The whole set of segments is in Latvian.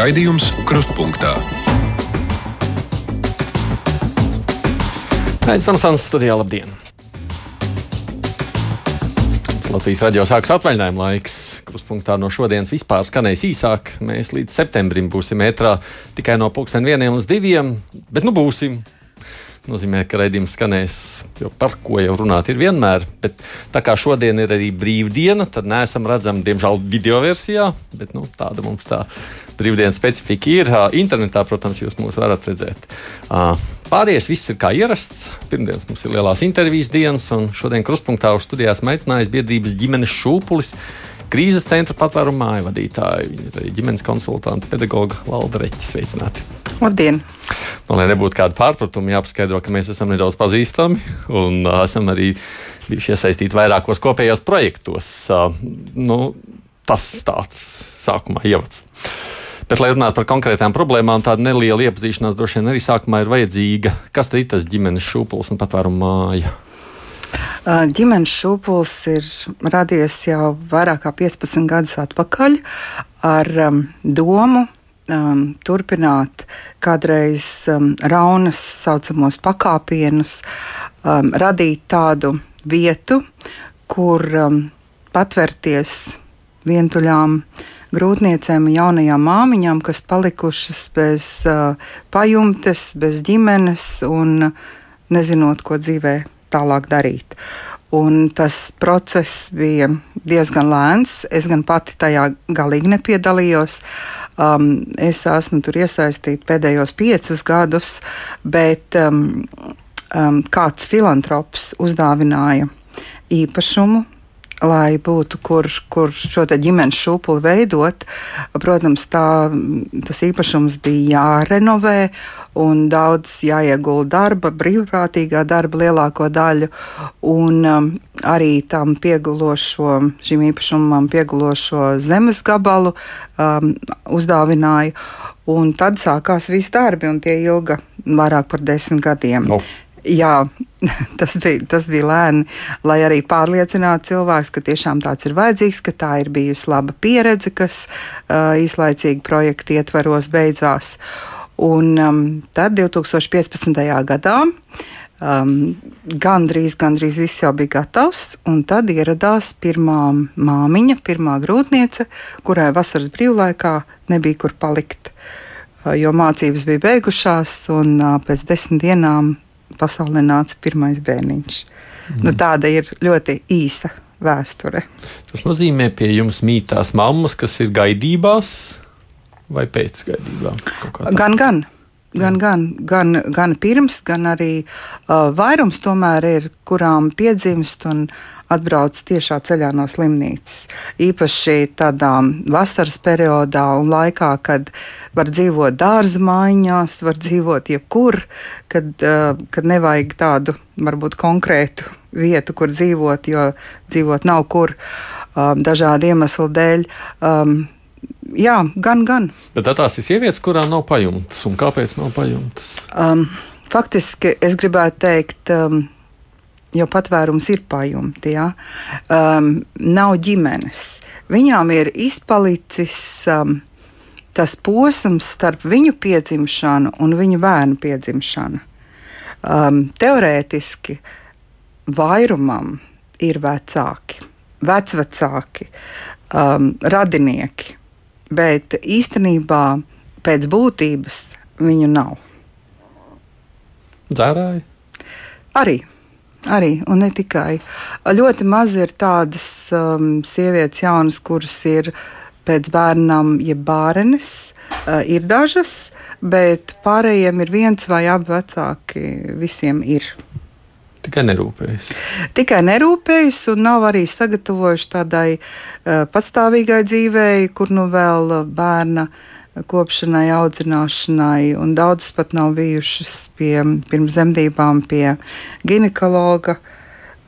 Raidījums Krustpunktā. Aizsmeļamies, Ansons studijā. Labdien! Latvijas radio sākas atvaļinājuma laiks. Krustpunktā no šodienas vispār skanēs īsāk. Mēs līdz septembrim būsim ētrā tikai no pulksten vieniem līdz diviem, bet nu būsim nozīmē, ka raidījums skanēs, jo par ko jau runāt ir vienmēr. Bet tā kā šodien ir arī brīvdiena, tad neesam redzami, diemžēl, video versijā, bet nu, tāda mums tā brīvdienas specifika ir. Internetā, protams, jūs mūs varat redzēt. Pārējais viss ir kā ierasts. Pirmdienas mums ir lielās intervijas dienas, un šodien krustpunktā uz studijās aicinājis biedrības ģimenes šūpulis krīzes centra patvērumu māju vadītāju. Viņa ir ģimenes konsultante, pedagoga Valda Reķa. Sveicināti! Labdien! Nu, lai nebūtu kāda pārpratuma, jāpaskaidro, ka mēs esam nedaudz pazīstami un uh, esam arī bijuši iesaistīti vairākos kopējos projektos. Uh, nu, tas tāds sākumā ievads. Bet, lai runātu par konkrētām problēmām, tāda neliela iepazīšanās droši vien arī sākumā ir vajadzīga. Kas tad ir tas ģimenes šūpulis un patvērumu māja? Ģimenes šūpulis ir radies jau vairāk kā 15 gadus atpakaļ ar um, domu um, turpināt kādreiz um, raunas saucamos pakāpienus, um, radīt tādu vietu, kur um, patvērties vientuļām grūtniecēm, jaunajām māmiņām, kas palikušas bez uh, pajumtes, bez ģimenes un nezinot, ko dzīvē tālāk darīt. Un tas process bija diezgan lēns. Es gan pati tajā galīgi nepiedalījos. Um, es esmu tur iesaistīta pēdējos piecus gadus, bet um, um, kāds filantrops uzdāvināja īpašumu lai būtu kur, kur šo ģimenes šūpuli veidot. Protams, tā, tas īpašums bija jārenovē un daudz jāiegulda darba, brīvprātīgā darba lielāko daļu. Un um, arī tam piegulošo, šim īpašumam piegulošo zemes gabalu um, uzdāvināja. Un tad sākās viss darbi, un tie ilga vairāk par desmit gadiem. No. Jā, tas bija, tas bija lēni, lai arī pārliecinātu cilvēks, ka tiešām tāds ir vajadzīgs, ka tā ir bijusi laba pieredze, kas uh, īslaicīgi projekta ietvaros beidzās. Un um, tad 2015. gadā um, gandrīz, gandrīz viss jau bija gatavs, tad ieradās pirmā māmiņa, pirmā grūtniece, kurai vasaras brīvlaikā nebija kur palikt, jo mācības bija beigušās, un pēc desmit dienām pasaulē nāca pirmais bērniņš. Mm. Nu, tāda ir ļoti īsa vēsture. Tas nozīmē, ka pie jums mītās mammas, kas ir gaidībās vai pēc gaidībām? Gan, gan. Gan, gan, gan, gan pirms, gan arī uh, vairums tomēr ir, kurām piedzimst un atbrauc tiešā ceļā no slimnīcas. Īpaši tādā vasaras periodā un laikā, kad var dzīvot dārza mājās, var dzīvot jebkur, kad, uh, kad nevajag tādu varbūt konkrētu vietu, kur dzīvot, jo dzīvot nav kur uh, dažādu iemeslu dēļ. Um, jā, gan, gan. Bet tās ir sievietes, kurām nav pajumtes. Un kāpēc nav pajumtes? Um, faktiski es gribētu teikt. Um, Jo patvērums ir pajumti, ja? um, nav ģimenes. Viņām ir izpalicis um, tas posms starp viņu piedzimšanu un viņu bērnu piedzimšanu. Um, teorētiski vairumam ir vecāki, vecvecāki, um, radinieki, bet īstenībā pēc būtības viņu nav. Dzērāji? Arī. Arī, un ne tikai. Ļoti maz ir tādas um, sievietes, jaunas, kuras ir pēc bērnam, jeb bārenes. Uh, ir dažas, bet pārējiem ir viens vai abi vecāki. Visiem ir. Tikai nerūpējas. Tikai nerūpējas un nav arī sagatavojuši tādai uh, patstāvīgai dzīvei, kur nu vēl bērna kopšanai, audzināšanai, un daudzas pat nav bijušas pie, pirms zemdībām pie ginekologa.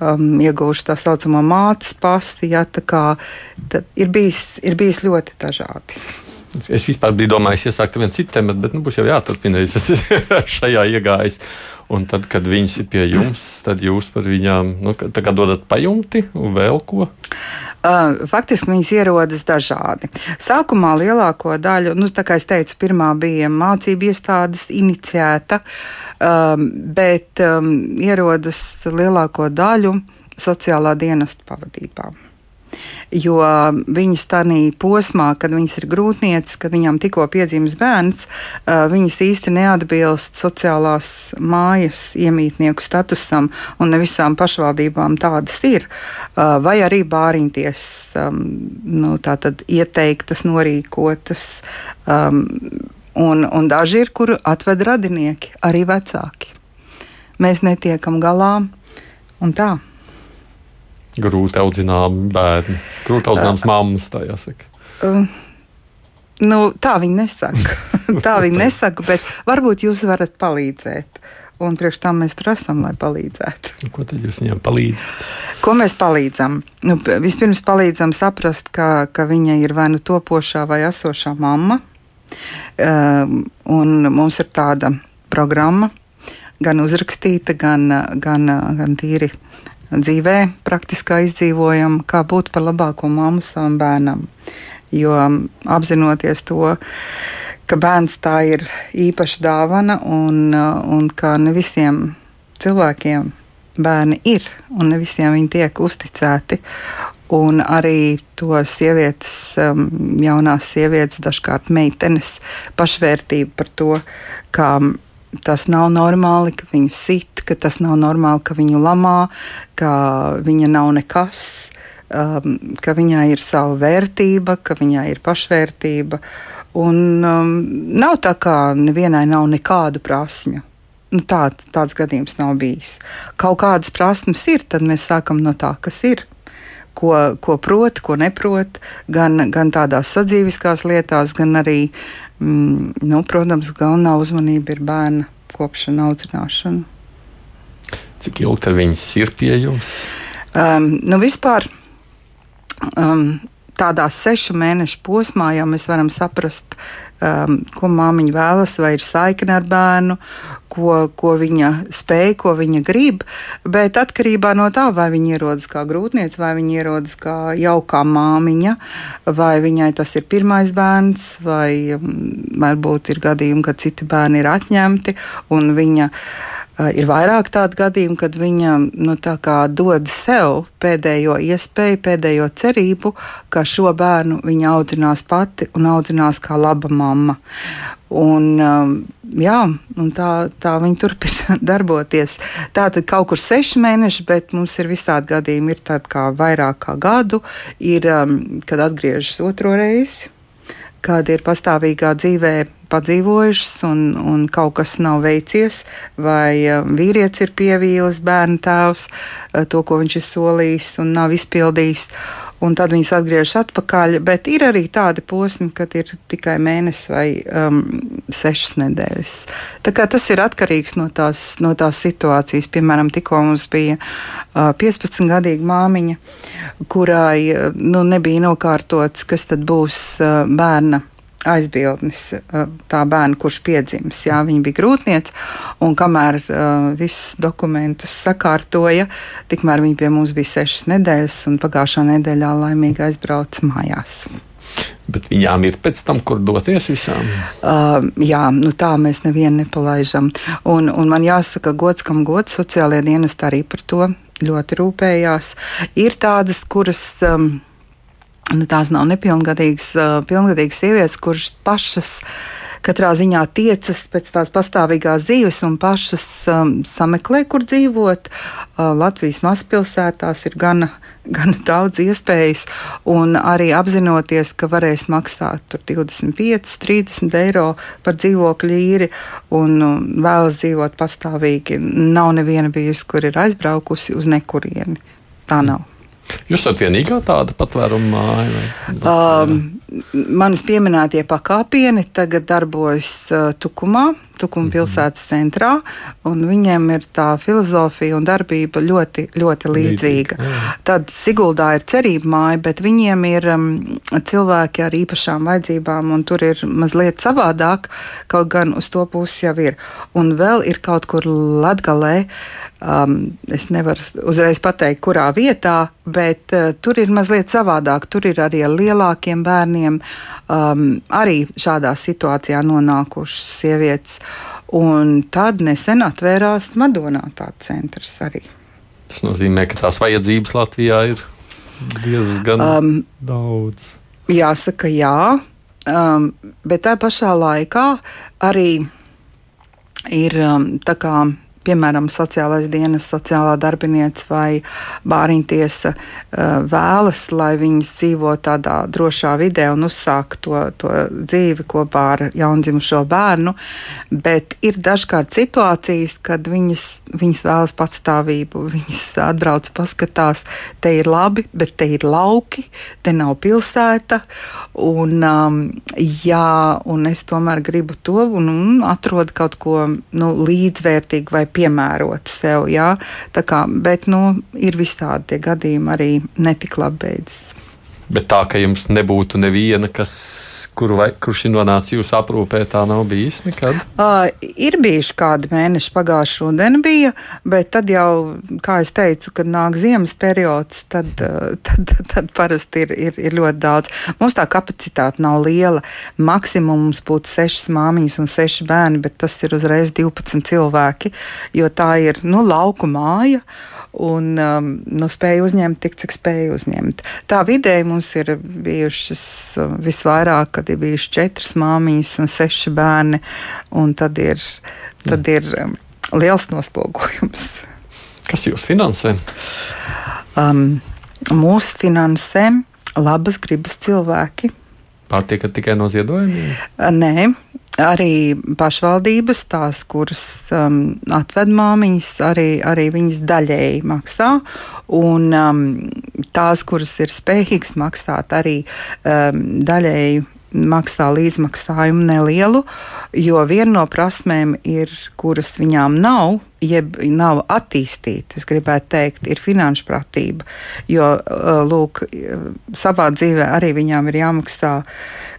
Um, iegūšu tā saucamo mātes pasti. Ja, kā, ir, bijis, ir bijis ļoti dažādi. Es vispār biju domājis, iesākt vienu citu tēmu, bet nu, būs jau jāturpina. Es esmu šajā iegājis. Un tad, kad viņas ir pie jums, tad jūs par viņām nu, dodat pajumti un vēl ko? Faktiski viņas ierodas dažādi. Sākumā lielāko daļu, nu, tā kā es teicu, pirmā bija mācību iestādes iniciēta, bet ierodas lielāko daļu sociālā dienesta pavadībā jo viņas tādā posmā, kad viņas ir grūtniecis, kad viņām tikko piedzimis bērns, viņas īsti neatbilst sociālās mājas iemītnieku statusam, un ne visām pašvaldībām tādas ir. Vai arī bāriņties nu, ieteiktas, norīkotas. Un, un daži ir, kuru atved radinieki, arī vecāki. Mēs netiekam galā un tā grūti audzināmi bērni, grūti audzināmas mammas. Tā jāsaka. Uh, nu, tā viņi nesaka. tā viņi nesaka, bet varbūt jūs varat palīdzēt. Un priekš tam mēs tur esam, lai palīdzētu. Ko tad jūs viņam palīdzat? Ko mēs palīdzam? Nu, vispirms palīdzam saprast, ka, ka viņa ir vai nu topošā vai esošā mamma. Um, un mums ir tāda programma, gan uzrakstīta, gan, gan, gan tīri dzīvē praktiskā izdzīvojam, kā būt par labāko mammu savam bērnam. Jo apzinoties to, ka bērns tā ir īpaša dāvana un, un ka ne visiem cilvēkiem bērni ir un ne visiem viņi tiek uzticēti. Un arī to sievietes, um, jaunās sievietes, dažkārt meitenes pašvērtību par to, kā tas nav normāli, ka viņu sit, ka tas nav normāli, ka viņu lamā, ka viņa nav nekas, um, ka viņai ir sava vērtība, ka viņai ir pašvērtība. Un um, nav tā, ka nevienai nav nekādu prasmju. Nu, tā, tāds gadījums nav bijis. Kaut kādas prasmes ir, tad mēs sākam no tā, kas ir ko, ko prot, ko neprot, gan, gan tādās sadzīviskās lietās, gan arī mm, nu, protams, galvenā uzmanība ir bērna kopšana, audzināšana. Cik ilgi tad viņas ir pie jums? Um, nu, vispār um, tādā sešu mēnešu posmā jau mēs varam saprast, um, ko māmiņa vēlas, vai ir saikne ar bērnu, ko, ko viņa spēj, ko viņa grib. Bet atkarībā no tā, vai viņa ierodas kā grūtniece, vai viņa ierodas kā jaukā māmiņa, vai viņai tas ir pirmais bērns, vai um, varbūt ir gadījumi, kad citi bērni ir atņemti un viņa Eh, ir vairāk tādu gadījumu, kad viņa nu, dod sev pēdējo iespēju, pēdējo cerību, ka šo bērnu viņa audzinās pati un audzinās kā laba mamma. Un, um, jā, un tā, tā viņi turpina darboties. Tā tad kaut kur seši mēneši, bet mums ir visādi gadījumi. Ir tādi kā vairāk kā gadu, ir, um, kad atgriežas otro reizi, kad ir pastāvīgā dzīvē padzīvojušas, un, un kaut kas nav veicies, vai uh, vīrietis ir pievīlis bērnu tēvs, uh, to, ko viņš ir solījis un nav izpildījis. Un tad viņas atgriežas atpakaļ, bet ir arī tādi posmi, kad ir tikai mēnesis vai um, sešas nedēļas. Tas ir atkarīgs no tās, no tās situācijas. Piemēram, tikko mums bija uh, 15-gadīga māmiņa, kurai uh, nu, nebija nokārtots, kas tad būs uh, bērna aizbildnis tā bērna, kurš piedzimis. Jā, viņa bija grūtniece, un kamēr uh, visus dokumentus sakārtoja, tikmēr viņa pie mums bija sešas nedēļas, un pagājušā nedēļā laimīgi aizbrauca mājās. Bet viņām ir pēc tam, kur doties visām? Uh, jā, nu tā mēs nevienu nepalaižam. Un, un man jāsaka, gods kam gods, sociālajie dienesti arī par to ļoti rūpējās. Ir tādas, kuras. Um, nu, tās nav nepilngadīgas pilngadīgas sievietes, kuras pašas katrā ziņā tiecas pēc tās pastāvīgās dzīves un pašas um, sameklē, kur dzīvot. Uh, Latvijas mazpilsētās ir gana, gana daudz iespējas, un arī apzinoties, ka varēs maksāt 25, 30 eiro par dzīvokļu īri un vēlas dzīvot pastāvīgi. Nav neviena bijusi, kur ir aizbraukusi uz nekurieni. Tā nav. Jūs esat vienīgā tāda patvēruma māja? Um, manis pieminētie pakāpieni tagad darbojas uh, Tukumā, Tukuma mhm. pilsētas centrā, un viņiem ir tā filozofija un darbība ļoti, ļoti līdzīga. Līdzīgi, Tad Siguldā ir cerība māja, bet viņiem ir um, cilvēki ar īpašām vajadzībām, un tur ir mazliet savādāk, kaut gan uz to pusi jau ir. Un vēl ir kaut kur Latgalē, um, es nevaru uzreiz pateikt, kurā vietā, bet uh, tur ir mazliet savādāk. Tur ir arī ar lielākiem bērniem um, arī šādā situācijā nonākušas sievietes. Un tad nesen atvērās Madonā tāds centrs arī. Tas nozīmē, ka tās vajadzības Latvijā ir diezgan um, daudz. Jāsaka, jā, um, bet tā pašā laikā arī ir um, tā kā piemēram, sociālais dienas, sociālā darbinieca vai bāriņtiesa uh, vēlas, lai viņas dzīvo tādā drošā vidē un uzsāk to, to dzīvi kopā ar jaundzimušo bērnu, bet ir dažkārt situācijas, kad viņas, viņas vēlas patstāvību, viņas atbrauc paskatās, te ir labi, bet te ir lauki, te nav pilsēta, un, um, jā, un es tomēr gribu to un, un atrodu kaut ko nu, līdzvērtīgu vai piemērotu sev. Jā, kā, bet nu, ir visādi tie gadījumi arī netik labi beidzas. Bet tā, ka jums nebūtu neviena, kas, kuru vai, kurš ir nonācis jūsu aprūpē, tā nav bijis nekad? Uh, ir bijuši kādi mēneši, pagājušā rudenī bija, bet tad jau, kā es teicu, kad nāk ziemas periods, tad, tad, tad, tad parasti ir, ir, ir ļoti daudz. Mums tā kapacitāte nav liela. Maksimums būtu sešas māmiņas un seši bērni, bet tas ir uzreiz 12 cilvēki, jo tā ir nu, lauku māja un um, nu, spēja uzņemt tik, cik spēja uzņemt. Tā vidēji mums ir bijušas uh, visvairāk, kad ir bijušas četras māmiņas un seši bērni, un tad ir, tad ir um, liels noslogojums. Kas jūs finansē? Um, mūsu finansē labas gribas cilvēki. Pārtiekat tikai no ziedojumiem? Nē, arī pašvaldības, tās, kuras um, atved māmiņas, arī, arī viņas daļēji maksā. Un um, tās, kuras ir spējīgas maksāt, arī um, daļēji maksā līdzmaksājumu nelielu, jo viena no prasmēm, ir, kuras viņām nav, jeb nav attīstīta, es gribētu teikt, ir finanšu pratība. Jo, uh, lūk, savā dzīvē arī viņām ir jāmaksā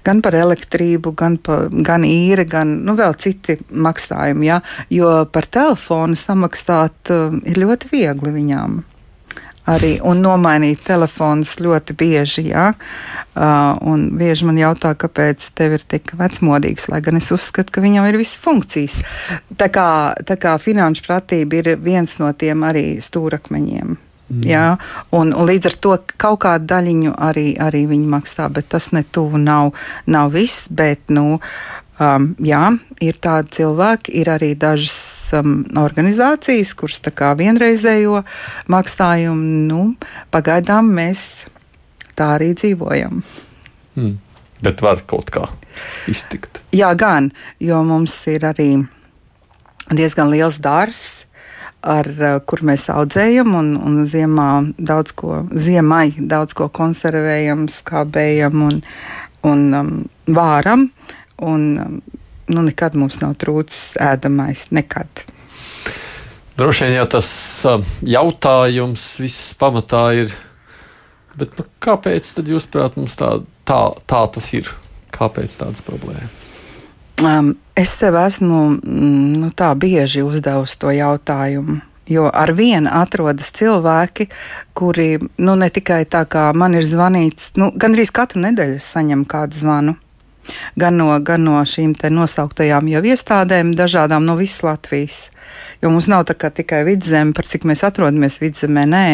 gan par elektrību, gan, pa, gan īri, gan nu, vēl citi maksājumi. Ja? Jo par telefonu samaksāt uh, ir ļoti viegli viņām arī un nomainīt telefonus ļoti bieži. Ja? Uh, un bieži man jautā, kāpēc tev ir tik vecmodīgs, lai gan es uzskatu, ka viņam ir visas funkcijas. Tā kā, tā kā finanšu pratība ir viens no tiem arī stūrakmeņiem. Mm. Jā, un, un līdz ar to kaut kādu daļiņu arī, arī viņi maksā, bet tas ne tuvu nav, nav viss. Bet, nu, um, jā, ir tādi cilvēki, ir arī dažas um, organizācijas, kuras tā kā vienreizējo maksājumu, nu, pagaidām mēs tā arī dzīvojam. Mm. Bet var kaut kā iztikt. Jā, gan, jo mums ir arī diezgan liels dārsts ar eh, kur mēs audzējam, un, un ziemā daudz ko, ziemai daudz ko konservējam, skābējam un, un um, vāram. Un, um, nu, nekad mums nav trūcis ēdamais, nekad. Droši vien jau tas uh, jautājums viss pamatā ir, bet nu, kāpēc tad jūs prāt mums tā, tā, tā tas ir? Kāpēc tādas problēmas? Um, es sev esmu mm, nu, tā bieži uzdevusi to jautājumu. Jo ar vienu atrodas cilvēki, kuri nu, ne tikai tā kā man ir zvanīts, nu, gandrīz katru nedēļu saņem kādu zvanu. Gan no, gan no šīm nosauktajām jau iestādēm, dažādām no visas Latvijas. Jo mums nav tikai vidzeme, par cik mēs atrodamies vidzemē, nē,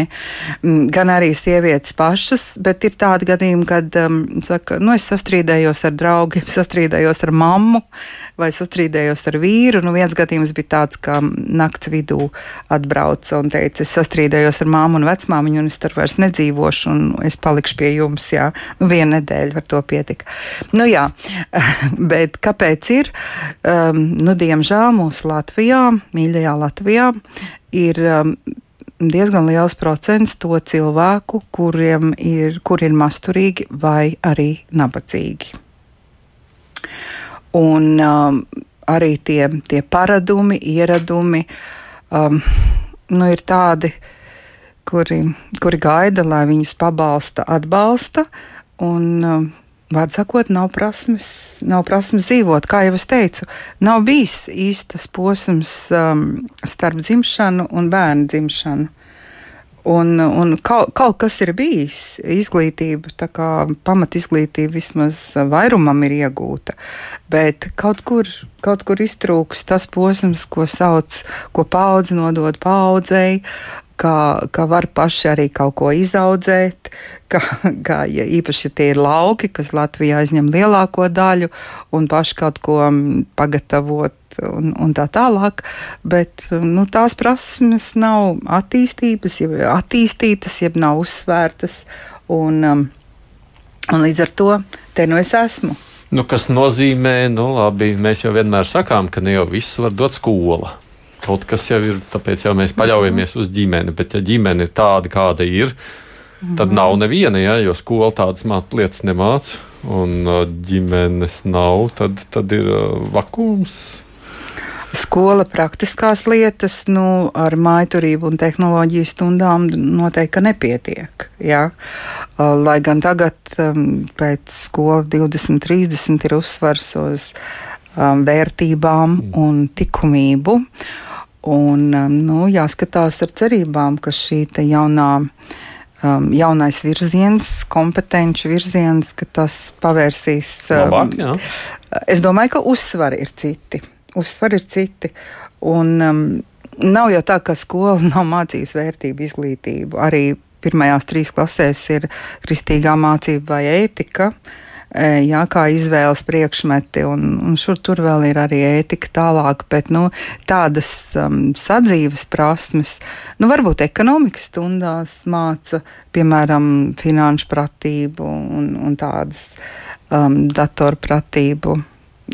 mm, gan arī sievietes pašas, bet ir tādi gadījumi, kad um, saka, nu, es sastrīdējos ar draugiem, sastrīdējos ar mammu vai sastrīdējos ar vīru. Nu, viens gadījums bija tāds, ka nakts vidū atbrauca un teica, es sastrīdējos ar māmu un vecmāmiņu, un es tur vairs nedzīvošu, un es palikšu pie jums. Jā, nu, viena nedēļa ar to pietika. Nu, jā, bet kāpēc ir? Um, nu, diemžēl mūsu Latvijā, mīļajā Latvijā ir um, diezgan liels procents to cilvēku, kuriem ir, kur ir masturīgi vai arī nabadzīgi. Un um, arī tie, tie paradumi, ieradumi um, nu, ir tādi, kuri, kuri gaida, lai viņus pabalsta, atbalsta. Un, um, Vārds sakot, nav prasmes, nav prasmes dzīvot. Kā jau es teicu, nav bijis īstas posms um, starp dzimšanu un bērnu dzimšanu. Un, un kaut, kaut kas ir bijis. Izglītība, tā kā pamatizglītība vismaz vairumam ir iegūta. Bet kaut kur, kaut kur iztrūks tas posms, ko sauc, ko paudze nodod paudzei, kā, kā var paši arī kaut ko izaudzēt, kā, kā ja īpaši tie ir lauki, kas Latvijā aizņem lielāko daļu, un paši kaut ko pagatavot un, un tā tālāk. Bet nu, tās prasmes nav attīstības, jeb attīstītas, jeb nav uzsvērtas. Un, um, un līdz ar to te nu es esmu. Nu, kas nozīmē, nu, labi, mēs jau vienmēr sakām, ka ne jau viss var dot skola. Kaut kas jau ir, tāpēc jau mēs paļaujamies uz ģimeni. Bet, ja ģimene ir tāda, kāda ir, tad nav neviena, ja, jo skola tādas lietas nemāca, un ģimenes nav, tad, tad ir vakums. Skola praktiskās lietas, nu, ar maiturību un tehnoloģiju stundām noteikti nepietiek. Jā. Lai gan tagad, pēc skola 20, 30 ir uzsvars uz um, vērtībām mm. un likumību. Un, um, nu, jāskatās ar cerībām, ka šī jaunā, um, jaunais virziens, kompetenci virziens, ka tas pavērsīs. Um, Labāk, jā. es domāju, ka uzsvari ir citi. Uzsvari ir citi. Un, um, nav jau tā, ka skola nav mācījusi vērtību izglītību. Arī pirmajās trīs klasēs ir kristīgā mācība vai ētika. Uh, jā, kā izvēles priekšmeti, un, un šur tur vēl ir arī ētika tālāk, bet nu, tādas um, sadzīves prasmes, nu, varbūt ekonomikas stundās māca, piemēram, finanšu pratību un, un tādas um, datorpratību.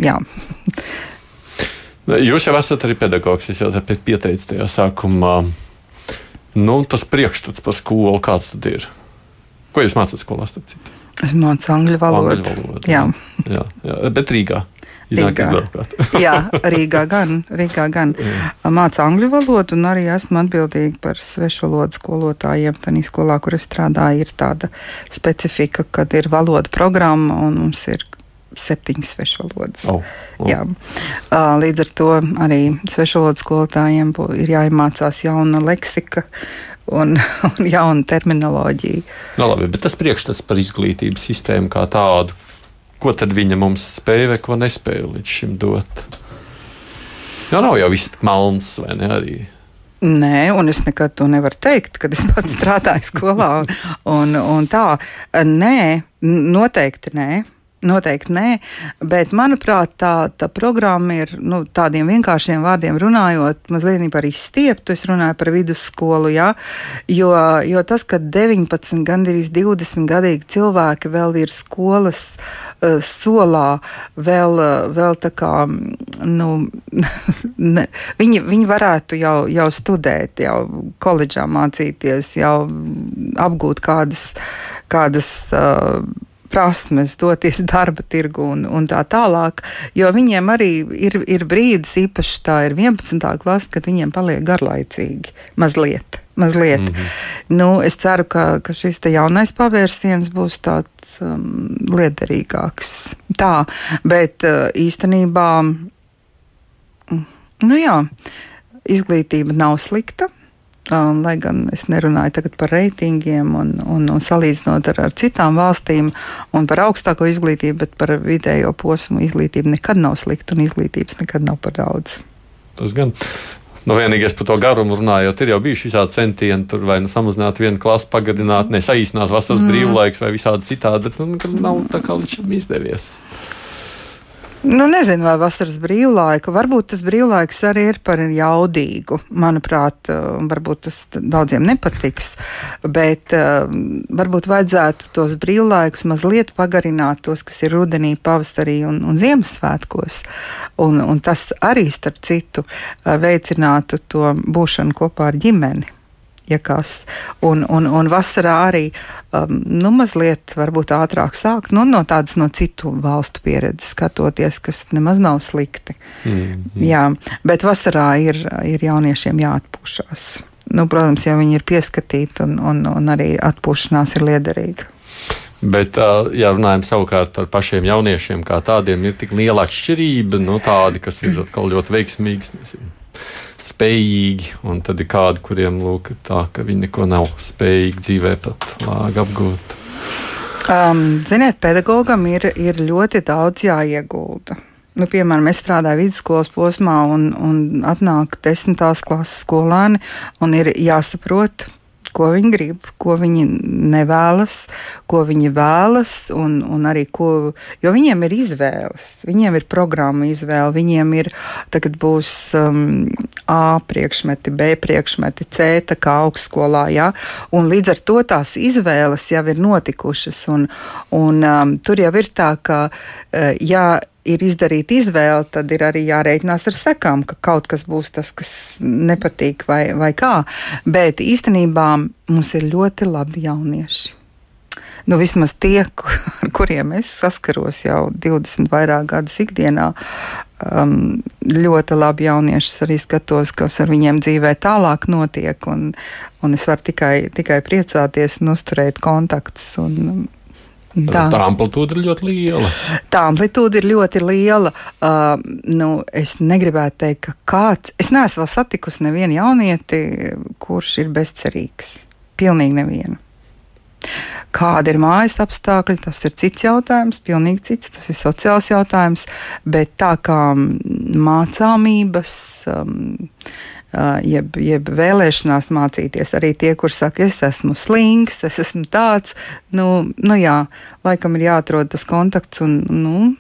Jā. Jūs jau esat arī pedagogs, es jau tāpēc pieteicu tajā sākumā. Nu, tas priekšstats par skolu, kāds tad ir? Ko jūs mācāt skolā? Starp citu? Es mācu angļu valodu. Angļu valodu jā. Jā, jā, bet Rīgā. Rīgā. jā, Rīgā gan. Rīgā gan. Mācu angļu valodu un arī esmu atbildīga par svešu valodu skolotājiem. Tā skolā, kur es strādāju, ir tāda specifika, kad ir valoda programma un mums ir septiņas svešvalodas. Oh, oh. Jā. Līdz ar to arī svešvalodas skolotājiem ir jāiemācās jauna leksika un, un jaunu terminoloģiju. No, nu, labi, bet tas priekšstats par izglītības sistēmu kā tādu, ko tad viņa mums spēja vai ko nespēja līdz šim dot? Jo nav jau viss melns, vai ne? Arī. Nē, un es nekad to nevaru teikt, kad es pats strādāju skolā. Un, un tā, nē, noteikti nē. Noteikti nē, bet manuprāt, tā, tā programma ir nu, tādiem vienkāršiem vārdiem runājot, mazliet par izstieptu. Es runāju par vidusskolu, jā, jo, jo tas, ka 19, gandrīz 20 gadīgi cilvēki vēl ir skolas uh, solā, vēl, uh, vēl tā kā nu, ne, viņi, viņi varētu jau, jau studēt, jau koledžā mācīties, jau apgūt kādas. kādas uh, prasmes, doties darba tirgu un, un tā tālāk. Jo viņiem arī ir, ir brīdis, īpaši tā ir 11. klase, kad viņiem paliek garlaicīgi mazliet. mazliet. Mm -hmm. nu, es ceru, ka, ka šis jaunais pavērsiens būs tāds um, liederīgāks. Tā, bet uh, īstenībā, mm, nu jā, izglītība nav slikta. Um, lai gan es nerunāju par reitingiem un, un, un salīdzinot ar, ar citām valstīm un par augstāko izglītību, bet par vidējo posmu izglītību nekad nav slikta un izglītības nekad nav par daudz. Tas gan. Nu, vienīgais par to garumu runājot, ir jau bijuši visādi centieni, tur vai nu samazināt vienu klasu, pagarināt, ne saīsināt vasaras mm. brīvlaiks vai visādi citādi, bet nu, nav tā kā līdz šim izdevies. Nu, nezinu, vai vasaras brīvlaika. Varbūt tas brīvlaiks arī ir par jaudīgu. Manuprāt, uh, varbūt tas daudziem nepatiks, bet uh, varbūt vajadzētu tos brīvlaikus mazliet pagarināt, tos, kas ir rudenī, pavasarī un, un Ziemassvētkos. Un, un tas arī, starp citu, uh, veicinātu to būšanu kopā ar ģimeni. Ja kas. Un, un, un vasarā arī um, nu, mazliet ātrāk sākt nu, no tādas no citu valstu pieredzes skatoties, kas nemaz nav slikti. Mm -hmm. Jā, bet vasarā ir, ir jauniešiem jāatpūšas. Nu, protams, ja viņi ir pieskatīti un, un, un arī atpūšanās ir liederīga. Bet, ja runājam savukārt par pašiem jauniešiem, kā tādiem, ir tik liela atšķirība, nu, tādi, kas ir atkal ļoti veiksmīgi spējīgi, un tad ir kādi, kuriem lūk, tā, ka viņi neko nav spējīgi dzīvē pat lāgi apgūt. Um, ziniet, pedagogam ir, ir ļoti daudz jāiegulda. Nu, piemēram, es strādāju vidusskolas posmā, un, un atnāk desmitās klases skolēni, un ir jāsaprot, ko viņi grib, ko viņi nevēlas, ko viņi vēlas, un, un arī ko, jo viņiem ir izvēles, viņiem ir programma izvēle, viņiem ir, tagad būs um, A priekšmeti, B priekšmeti, C tā kā augstskolā, jā, un līdz ar to tās izvēles jau ir notikušas, un, un um, tur jau ir tā, ka, uh, jā, ir izdarīta izvēle, tad ir arī jārēķinās ar sekām, ka kaut kas būs tas, kas nepatīk vai, vai kā. Bet īstenībā mums ir ļoti labi jaunieši. Nu, vismaz tie, ar kuriem es saskaros jau 20 vairāk gadus ikdienā, um, ļoti labi jauniešus arī skatos, kas ar viņiem dzīvē tālāk notiek. Un, un es varu tikai, tikai priecāties un uzturēt kontaktus. Un, Tā. tā amplitūda ir ļoti liela. Tā amplitūda ir ļoti liela. Uh, nu, es negribētu teikt, ka kāds. Es neesmu vēl satikusi nevienu jaunieti, kurš ir bezcerīgs. Pilnīgi nevienu. Kāda ir mājas apstākļi, tas ir cits jautājums, pilnīgi cits, tas ir sociāls jautājums. Bet tā kā mācāmības. Um, jeb, jeb vēlēšanās mācīties. Arī tie, kur saka, es esmu slings, es esmu tāds, nu, nu jā, laikam ir jāatrod tas kontakts un nu,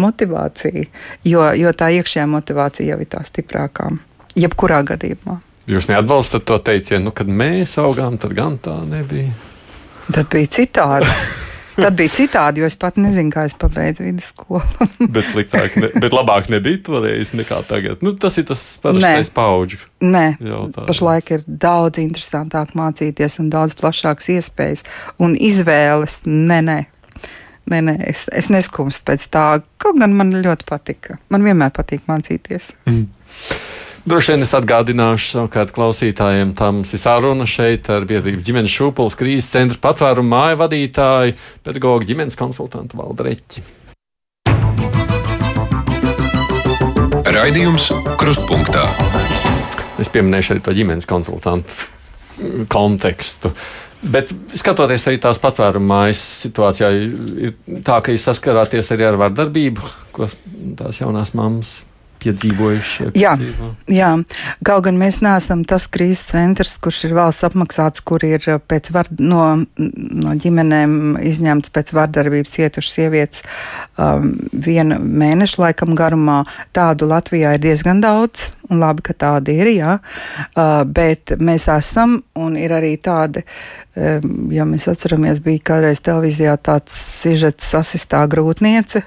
motivācija, jo, jo tā iekšējā motivācija jau ir tā stiprākā, jebkurā gadījumā. Jūs neatbalstat to teicienu, nu, kad mēs augām, tad gan tā nebija. Tad bija citādi. Tad bija citādi, jo es pat nezinu, kā es pabeidzu vidusskolu. bet sliktāk, ne, bet labāk nebija toreiz nekā tagad. Nu, tas ir tas parastais paudžu. Nē, jautājums. pašlaik ir daudz interesantāk mācīties un daudz plašākas iespējas un izvēles. Nē, nē. Nē, nē, es, es neskumstu pēc tā. Kaut gan man ļoti patika. Man vienmēr patīk mācīties. Mm. Droši vien es atgādināšu savukārt klausītājiem, tā mums ir saruna šeit ar biedrības ģimenes šūpules krīzes centra patvērumu māju vadītāju, pedagoģu ģimenes konsultantu Valdu Reķi. Raidījums Krustpunktā. Es pieminēšu arī to ģimenes konsultantu kontekstu. Bet skatoties arī tās patvērumu mājas situācijā, ir tā, ka jūs saskarāties arī ar vardarbību, ko tās jaunās mammas piedzīvojuši. Jā, jā, kaut gan mēs neesam tas krīzes centrs, kurš ir valsts apmaksāts, kur ir pēc var, no, no ģimenēm izņemts pēc vardarbības cietušas sievietes um, viena mēneša laikam garumā. Tādu Latvijā ir diezgan daudz. Un labi, ka tādi ir, jā. Uh, bet mēs esam, un ir arī tādi, um, ja mēs atceramies, bija kādreiz televīzijā tāds sižets sasistā grūtniece.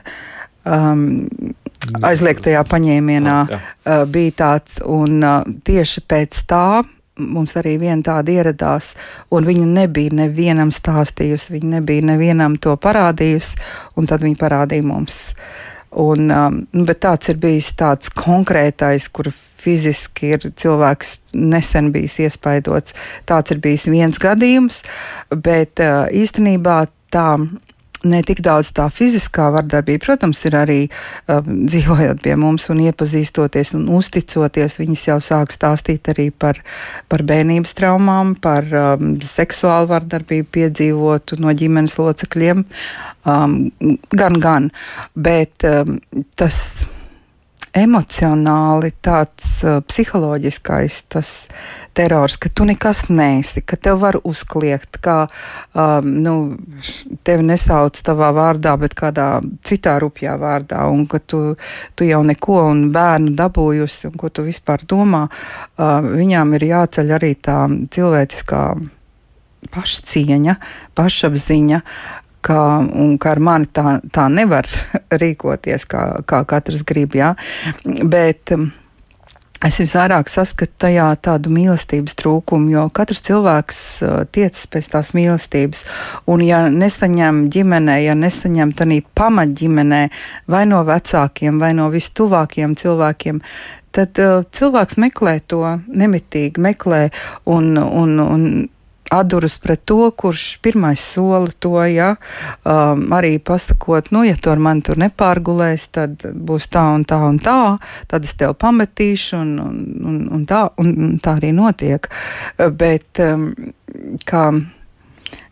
Um, aizliegtajā paņēmienā jā. uh, bija tāds, un tieši pēc tā mums arī viena tāda ieradās, un viņa nebija nevienam stāstījusi, viņa nebija nevienam to parādījusi, un tad viņa parādīja mums. Un, um, bet tāds ir bijis tāds konkrētais, kur fiziski ir cilvēks nesen bijis iespaidots. Tāds ir bijis viens gadījums, bet uh, īstenībā tā ne tik daudz tā fiziskā vardarbība, protams, ir arī um, dzīvojot pie mums un iepazīstoties un uzticoties. Viņas jau sāk stāstīt arī par, par bērnības traumām, par um, seksuālu vardarbību piedzīvotu no ģimenes locekļiem. Um, gan, gan, bet um, tas emocionāli tāds uh, psiholoģiskais tas terors, ka tu nekas neesi, ka tev var uzkliegt, ka um, nu, tevi nesauc tavā vārdā, bet kādā citā rupjā vārdā, un ka tu, tu jau neko un bērnu dabūjusi, un ko tu vispār domā, uh, viņām ir jāceļ arī tā cilvēciskā pašcieņa, pašapziņa, ka, ka ar mani tā, tā nevar rīkoties, kā, kā katrs grib. Jā. Bet, Es visvairāk saskatu tajā tādu mīlestības trūkumu, jo katrs cilvēks uh, tiecas pēc tās mīlestības. Un, ja nesaņem ģimenē, ja nesaņem tādā pamatģimenē, vai no vecākiem, vai no vistuvākajiem cilvēkiem, tad uh, cilvēks meklē to nemitīgi, meklē un, un, un atduras pret to, kurš pirmais sola to, ja um, arī pasakot, nu, ja tu ar mani tur nepārgulēs, tad būs tā un tā un tā, tad es tev pametīšu, un, un, un, un, tā, un tā arī notiek. Bet um, kā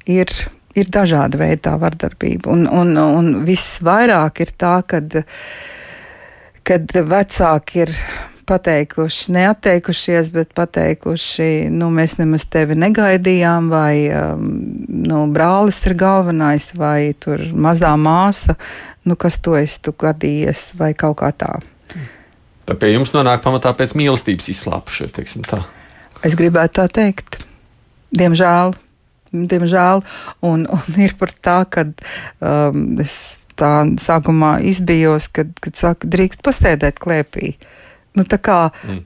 ir ir dažāda veida vardarbība. Un, un, un visvairāk ir tā, kad, kad vecāki ir pateikuši, neatteikušies, bet pateikuši, nu, mēs nemaz tevi negaidījām, vai um, nu, brālis ir galvenais, vai tur mazā māsa, nu, kas to esi tu gadījies, vai kaut kā tā. Tā pie jums nonāk pamatā pēc mīlestības izslāpšana, teiksim tā. Es gribētu tā teikt. Diemžēl. Diemžēl, un, un ir par tā, ka um, es tā sākumā izbijos, kad, kad saka, drīkst pasēdēt klēpī. Uh, Nu, tā kā mm.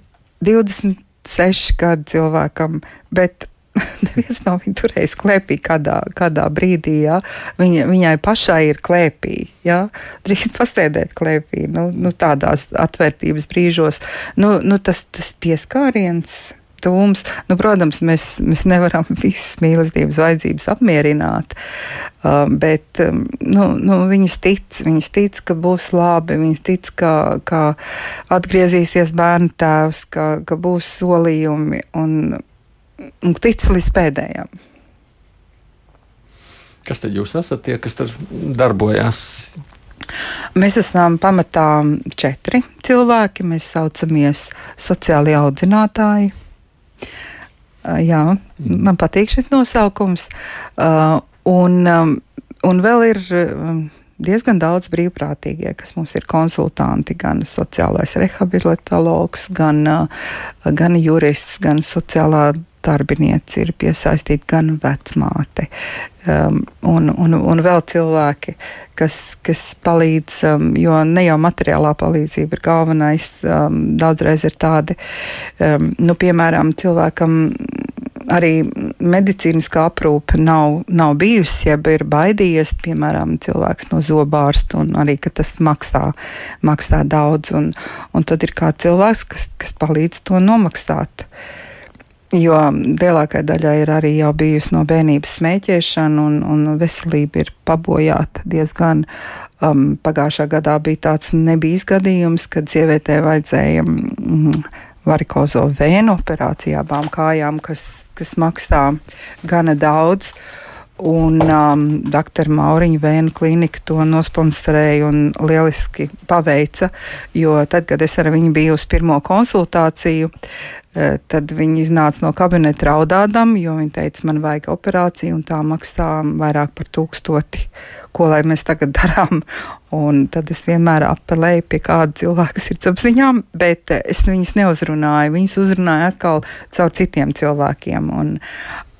26 gadu cilvēkam, bet neviens nav viņu turējis klēpī kādā, kādā brīdī. Ja? Viņa, viņai pašai ir klēpī. Ja? Drīkst pasēdēt klēpī, nu, nu, tādās atvērtības brīžos. Nu, nu, tas, tas pieskāriens tūms. Nu, protams, mēs, mēs nevaram visas mīlestības vajadzības apmierināt, uh, bet um, nu, nu, viņas tic, viņas tic, ka būs labi, viņas tic, ka, ka atgriezīsies bērnu tēvs, ka, ka būs solījumi un, un tic līdz pēdējiem. Kas tad jūs esat tie, kas tur darbojās? Mēs esam pamatā četri cilvēki. Mēs saucamies sociāli audzinātāji. Jā, man patīk šis nosaukums. Un, un vēl ir diezgan daudz brīvprātīgie, kas mums ir konsultanti, gan sociālais rehabilitologs, gan, gan jurists, gan sociālā darbinieci ir piesaistīti gan vecmāte, um, un, un, un vēl cilvēki, kas, kas palīdz, um, jo ne jau materiālā palīdzība ir galvenais, um, daudzreiz ir tādi, um, nu, piemēram, cilvēkam arī medicīniskā aprūpe nav, nav bijusi, jeb ir baidījies, piemēram, cilvēks no zobārsta, un arī tas maksā, maksā daudz. Un, un tad ir kāds cilvēks, kas, kas palīdz to nomaksāt. Uh, Jo lielākajai daļai ir arī jau bijusi no bērnības smēķēšana, un, un veselība ir pabojāta diezgan. Um, pagājušā gadā bija tāds nebijis gadījums, kad sievietē vajadzēja mm, varikozo vēnu operācijā abām kājām, kas, kas maksā gana daudz. Un um, dr. Mauriņa Vēnu klinika to nosponsorēja un lieliski paveica. Jo tad, kad es ar viņu biju uz pirmo konsultāciju, Eh, tad viņi iznāca no kabineta raudādam, jo viņi teica, man vajag operāciju, un tā maksā vairāk par tūkstoti. Ko lai mēs tagad darām? Un tad es vienmēr apelēju pie kāda cilvēka, kas ir apziņām, bet eh, es viņus neuzrunāju. Viņus uzrunāju atkal caur citiem cilvēkiem. Un,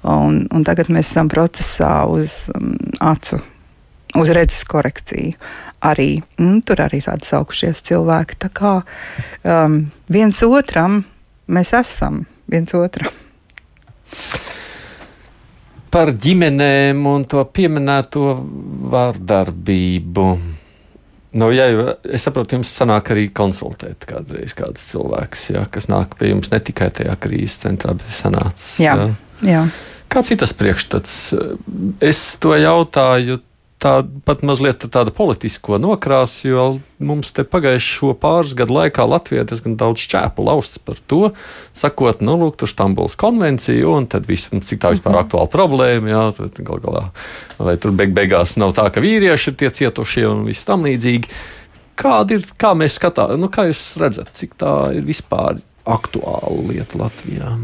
un, un tagad mēs esam procesā uz um, acu, uz redzes korekciju. Arī, mm, tur arī tādi saukušies cilvēki. Tā kā um, viens otram mēs esam viens otram. Par ģimenēm un to pieminēto vārdarbību. Nu, ja, es saprotu, jums sanāk arī konsultēt kādreiz kāds cilvēks, ja, kas nāk pie jums ne tikai tajā krīzes centrā, bet sanācis. Jā, ja. jā. Kāds ir tas priekšstats? Es to jautāju tā pat mazliet tāda politisko nokrāsa, jo mums te pagājušo pāris gadu laikā Latvijā diezgan daudz šķēpu lausts par to, sakot, nu, lūk, tur Stambuls konvencija, un tad viss, nu, cik tā vispār mhm. aktuāla problēma, jā, gal galā, vai tur beig beigās nav tā, ka vīrieši ir tie cietušie un viss tam līdzīgi. Kāda ir, kā mēs skatāmies, nu, kā jūs redzat, cik tā ir vispār aktuāla lieta Latvijā?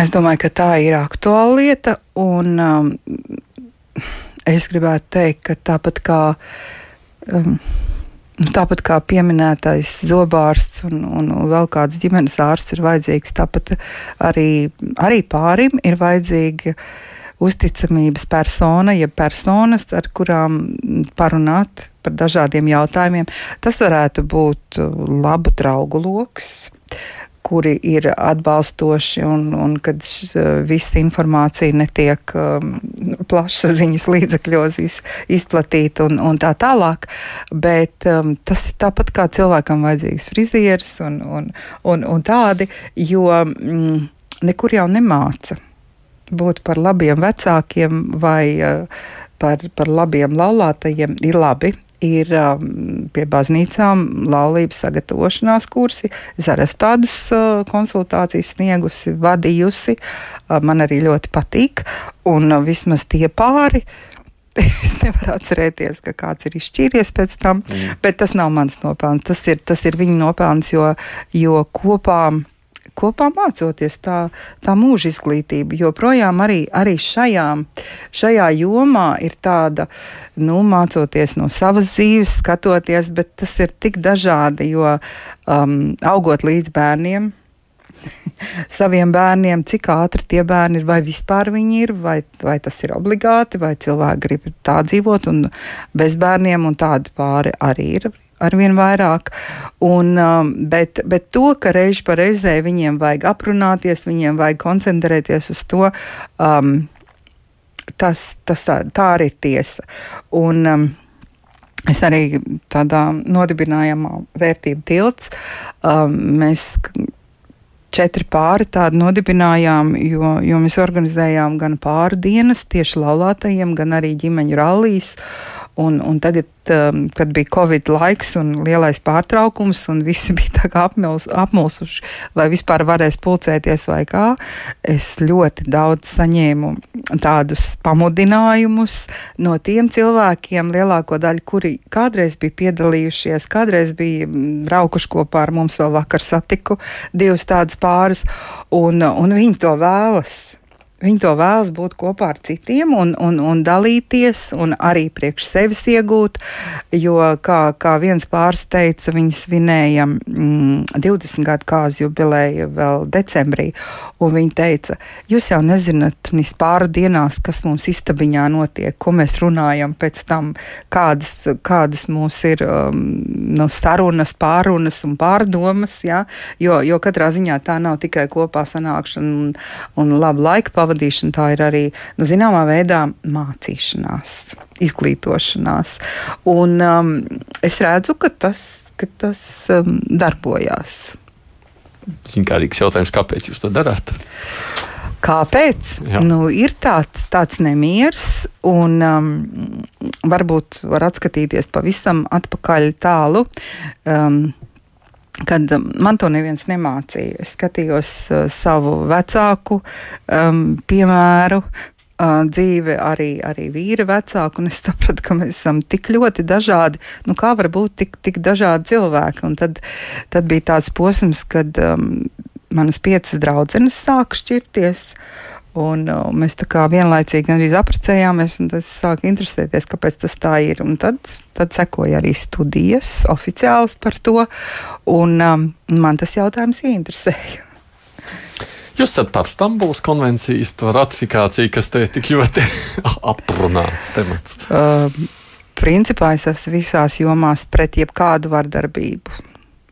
Es domāju, ka tā ir aktuāla lieta, un um, es gribētu teikt, ka tāpat kā. Um, Tāpat kā pieminētais zobārsts un, un vēl kāds ģimenes ārsts ir vajadzīgs, tāpat arī, arī pārim ir vajadzīga uzticamības persona, ja personas, ar kurām parunāt par dažādiem jautājumiem. Tas varētu būt labu draugu lokus, kuri ir atbalstoši un, un kad visa informācija netiek um, plašsaziņas līdzekļos iz, izplatīta un, un tā tālāk. Bet um, tas ir tāpat kā cilvēkam vajadzīgs frizieris un, un, un, un tādi, jo mm, nekur jau nemāca būt par labiem vecākiem vai uh, par, par labiem laulātajiem ir labi ir um, pie baznīcām laulības sagatavošanās kursi. Es arī tādas uh, konsultācijas sniegusi, vadījusi. Uh, man arī ļoti patīk. Un uh, vismaz tie pāri. Es nevaru atcerēties, ka kāds ir izšķīries pēc tam, mm. bet tas nav mans nopelns. Tas ir, tas ir viņa nopelns, jo, jo kopā kopā mācoties tā, tā mūža izglītība. Joprojām arī, arī šajā, šajā jomā ir tāda, nu, mācoties no savas dzīves, skatoties, bet tas ir tik dažādi, jo um, augot līdz bērniem. saviem bērniem, cik ātri tie bērni ir, vai vispār viņi ir, vai, vai tas ir obligāti, vai cilvēki grib tā dzīvot, un bez bērniem, un tādi pāri arī ir arvien vairāk. Un, um, bet, bet to, ka reiz pa reizē viņiem vajag aprunāties, viņiem vajag koncentrēties uz to, um, tas, tas tā, tā arī ir tiesa. Un, um, Es arī tādā nodibinājumā vērtību tilts. Um, mēs četri pāri tādu nodibinājām, jo, jo mēs organizējām gan pāru dienas tieši laulātajiem, gan arī ģimeņu rallijas. Un, un tagad, um, kad bija Covid laiks un lielais pārtraukums, un visi bija apmils, apmulsuši, vai vispār varēs pulcēties vai kā, es ļoti daudz saņēmu tādus pamudinājumus no tiem cilvēkiem, lielāko daļu, kuri kādreiz bija piedalījušies, kādreiz bija braukuši kopā ar mums, vēl vakar satiku divus tādus pārus, un, un viņi to vēlas. Viņi to vēlas būt kopā ar citiem un, un, un dalīties, un arī priekš sevis iegūt. Jo, kā, kā viens pāris teica, viņi svinēja mm, 20 gadu kāzu jubileju vēl decembrī. Viņi teica, jūs jau nezināt, nīs pāri dienās, kas mums istabiņā notiek, ko mēs runājam pēc tam, kādas, kādas mums ir um, no nu, sarunas, pārunas un pārdomas. Ja? Jo, jo katrā ziņā tā nav tikai kopā sanākšana un, un laba laika pavadīšana pavadīšana, tā ir arī nu, zināmā veidā mācīšanās, izglītošanās. Un um, es redzu, ka tas, ka tas um, darbojās. Zinkārīgs jautājums, kāpēc jūs to darāt? Kāpēc? Jā. Nu, ir tāds, tāds nemieris, un um, varbūt var atskatīties pavisam atpakaļ tālu. Um, kad um, man to neviens nemācīja. Es skatījos uh, savu vecāku um, piemēru. Uh, dzīve arī, arī vīra vecāka, un es sapratu, ka mēs esam tik ļoti dažādi. Nu, kā var būt tik, tik dažādi cilvēki? Un tad, tad bija tāds posms, kad um, manas piecas draudzenes sāka šķirties. Uh, Un, uh, mēs tā kā vienlaicīgi arī apprecējāmies, un tas sāka interesēties, kāpēc tas tā ir. Un tad, tad sekoja arī studijas oficiāls par to, un um, man tas jautājums ieinteresēja. Jūs esat par Stambulas konvencijas ratifikāciju, kas te tik ļoti aprunāts temats. Uh, principā es esmu visās jomās pret jebkādu vardarbību,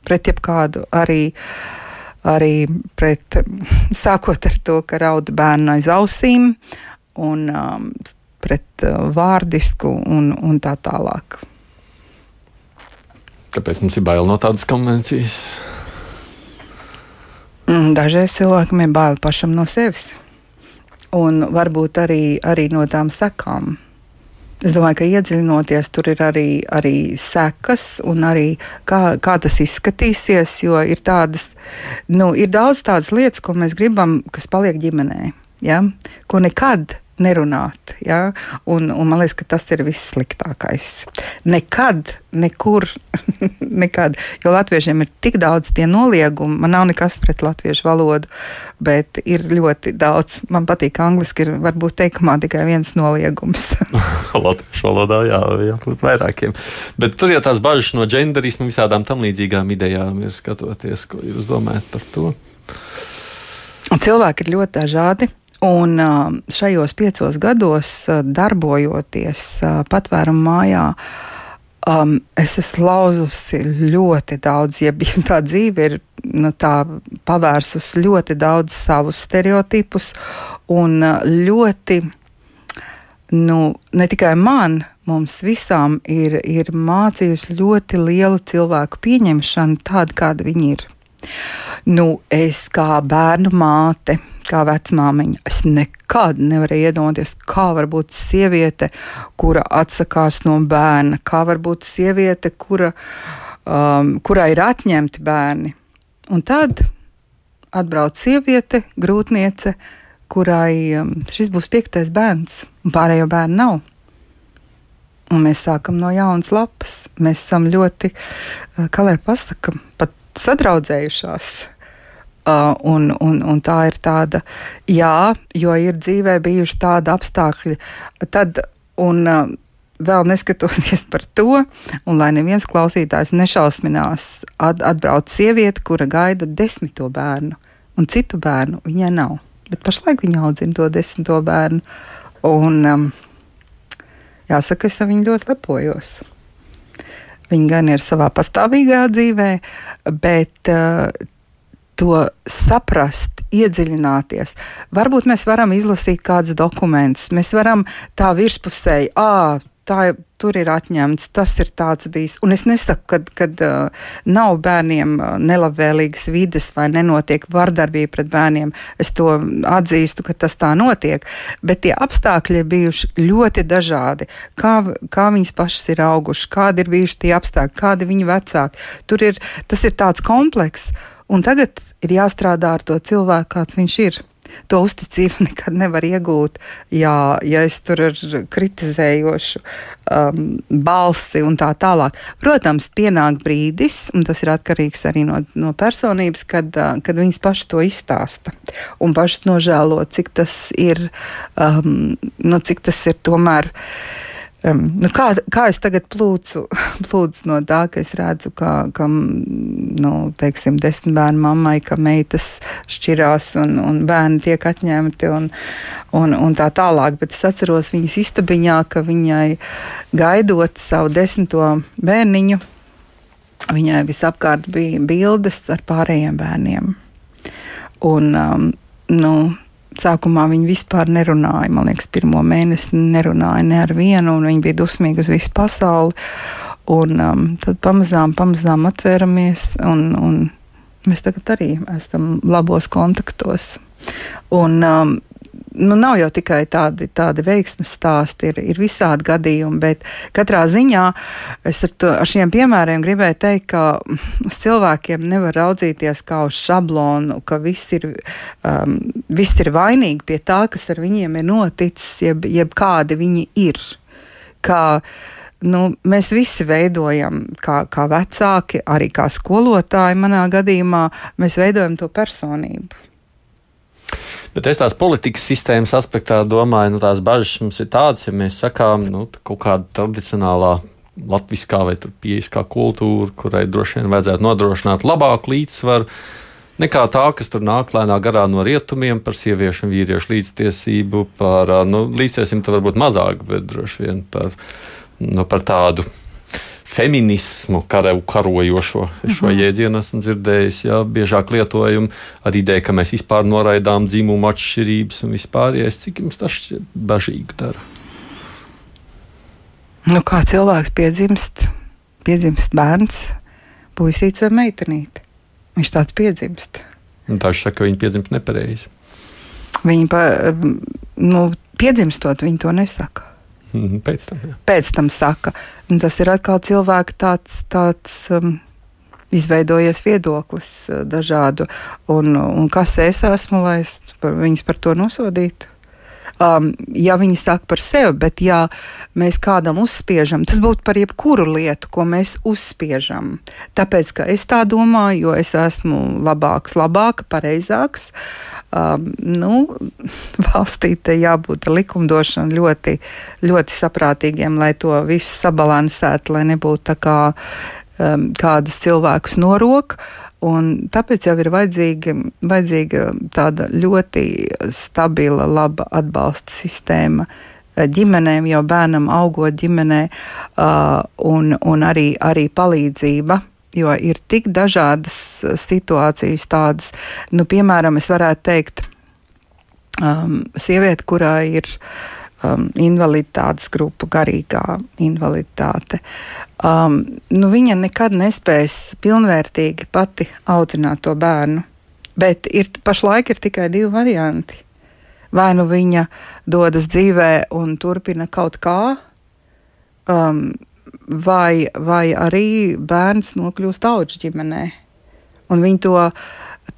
pret jebkādu arī uh, arī pret, sākot ar to, ka raud bērnu aiz ausīm un um, pret uh, vārdisku un, un tā tālāk. Kāpēc mums ir bail no tādas konvencijas? Mm, dažreiz cilvēkam ir bail pašam no sevis. Un varbūt arī, arī no tām sekām. Es domāju, ka iedziļinoties, tur ir arī, arī sekas un arī kā, kā tas izskatīsies, jo ir tādas, nu, ir daudz tādas lietas, ko mēs gribam, kas paliek ģimenē, ja? ko nekad nerunāt. Ja? Un, un man liekas, ka tas ir vissliktākais. Nekad, nekur, nekad. Jo latviešiem ir tik daudz tie noliegumi. Man nav nekas pret latviešu valodu, bet ir ļoti daudz. Man patīk angliski, ir varbūt teikumā tikai viens noliegums. latviešu valodā jā, jābūt vairākiem. Bet tur jau tās bažas no genderismu visādām tam līdzīgām idejām ir skatoties, ko jūs domājat par to. Cilvēki ir ļoti dažādi. Un šajos piecos gados darbojoties patvērumu mājā, Um, es esmu lauzusi ļoti daudz, ja tā dzīve ir nu, tā pavērsusi ļoti daudz savus stereotipus un uh, ļoti, nu, ne tikai man, mums visām ir, ir mācījusi ļoti lielu cilvēku pieņemšanu tādu, kāda viņi ir. Nu, es kā bērnu māte, kā vecmāmiņa, es nekad nevarēju iedomāties, kā var būt sieviete, kura atsakās no bērna, kā var būt sieviete, kura, um, kurai ir atņemti bērni. Un tad atbrauc sieviete, grūtniece, kurai um, šis būs piektais bērns, un pārējo bērnu nav. Un mēs sākam no jaunas lapas. Mēs esam ļoti, uh, kā lai pasakām, pat sadraudzējušās. Uh, un, un, un tā ir tāda, jā, jo ir dzīvē bijuši tādi apstākļi. Tad, un uh, vēl neskatoties par to, un lai neviens klausītājs nešausminās, at, atbrauc sieviete, kura gaida desmito bērnu, un citu bērnu viņai nav. Bet pašlaik viņa audzina to desmito bērnu. Un, um, jāsaka, es ar viņu ļoti lepojos. Viņa gan ir savā pastāvīgā dzīvē, bet uh, to saprast, iedziļināties. Varbūt mēs varam izlasīt kādus dokumentus, mēs varam tā virspusēji, ah, tā, tur ir atņemts, tas ir tāds bijis. Un es nesaku, ka uh, nav bērniem uh, nelabvēlīgas vides vai nenotiek vardarbība pret bērniem. Es to atzīstu, ka tas tā notiek. Bet tie apstākļi ir bijuši ļoti dažādi. Kā, kā viņas pašas ir augušas, kādi ir bijuši tie apstākļi, kādi viņu vecāki. Tur ir, tas ir tāds komplekss. Un tagad ir jāstrādā ar to cilvēku, kāds viņš ir. To uzticību nekad nevar iegūt, ja, ja es tur ar kritizējošu um, balsi un tā tālāk. Protams, pienāk brīdis, un tas ir atkarīgs arī no, no personības, kad, uh, kad viņas pašas to izstāsta un pašas nožēlo, cik tas ir, um, nu, cik tas ir tomēr. Uh, Um, nu kā, kā es tagad plūcu, plūcu no tā, ka es redzu, ka, ka nu, teiksim, desmit bērnu mammai, ka meitas šķirās un, un bērni tiek atņemti un, un, un tā tālāk. Bet es atceros viņas istabiņā, ka viņai gaidot savu desmito bērniņu, viņai visapkārt bija bildes ar pārējiem bērniem. Un, um, nu, Sākumā viņi vispār nerunāja. Man liekas, pirmo mēnesi nerunāja ne ar vienu, un viņi bija dusmīgi uz visu pasauli. Un, um, tad pamazām, pamazām atvēramies, un, un mēs tagad arī esam labos kontaktos. Un, um, nu, nav jau tikai tādi, tādi veiksmes stāsti, ir, ir visādi gadījumi, bet katrā ziņā es ar, to, ar šiem piemēriem gribēju teikt, ka uz cilvēkiem nevar raudzīties kā uz šablonu, ka viss ir, um, viss ir vainīgi pie tā, kas ar viņiem ir noticis, jeb, jeb kādi viņi ir. Kā, nu, mēs visi veidojam, kā, kā vecāki, arī kā skolotāji, manā gadījumā, mēs veidojam to personību. Bet es tās politikas sistēmas aspektā domāju, nu, tās bažas mums ir tādas, ja mēs sakām, nu, kaut kāda tradicionālā latviskā vai pieejaskā kultūra, kurai droši vien vajadzētu nodrošināt labāku līdzsvaru. Nekā tā, kas tur nāk lēnā garā no rietumiem par sieviešu un vīriešu līdztiesību, par nu, līdztiesību varbūt mazāk, bet droši vien par, nu, par tādu feminismu karu, karojošo. Es šo -hmm. jēdzienu esmu dzirdējis, jā, biežāk lietojumu ar ideju, ka mēs vispār noraidām dzimumu atšķirības un vispārējais, cik jums tas bažīgi dara. Nu, kā cilvēks piedzimst, piedzimst bērns, puisīts vai meitenīte. Viņš tāds piedzimst. Daži saka, ka viņi piedzimst nepareizi. Viņi pa, nu, piedzimstot, viņi to nesaka. Mhm, pēc tam, jā. Pēc tam saka, un tas ir atkal cilvēka tāds, tāds um, izveidojies viedoklis uh, dažādu. Un, un kas es esmu, lai es par, viņus par to nosodītu? Um, ja viņi saka par sevi, bet ja mēs kādam uzspiežam, tas būtu par jebkuru lietu, ko mēs uzspiežam. Tāpēc, ka es tā domāju, jo es esmu labāks, labāka, pareizāks. Uh, um, nu, valstī te jābūt likumdošana ļoti, ļoti saprātīgiem, lai to visu sabalansētu, lai nebūtu tā kā um, kādus cilvēkus norok. Un tāpēc jau ir vajadzīga, vajadzīga tāda ļoti stabila, laba atbalsta sistēma ģimenēm, jau bērnam augot ģimenē, uh, un, un arī, arī palīdzība. Jo ir tik dažādas situācijas, tādas, nu, piemēram, es varētu teikt, um, sieviete, kurā ir um, invaliditātes grupa, garīgā invaliditāte. Um, nu, viņa nekad nespēs pilnvērtīgi pati audzināt to bērnu. Bet ir, pašlaik ir tikai divi varianti vai nu viņa dodas dzīvē un turpina kaut kā, um, vai, vai arī bērns nokļūst auga ģimenē. Un viņi to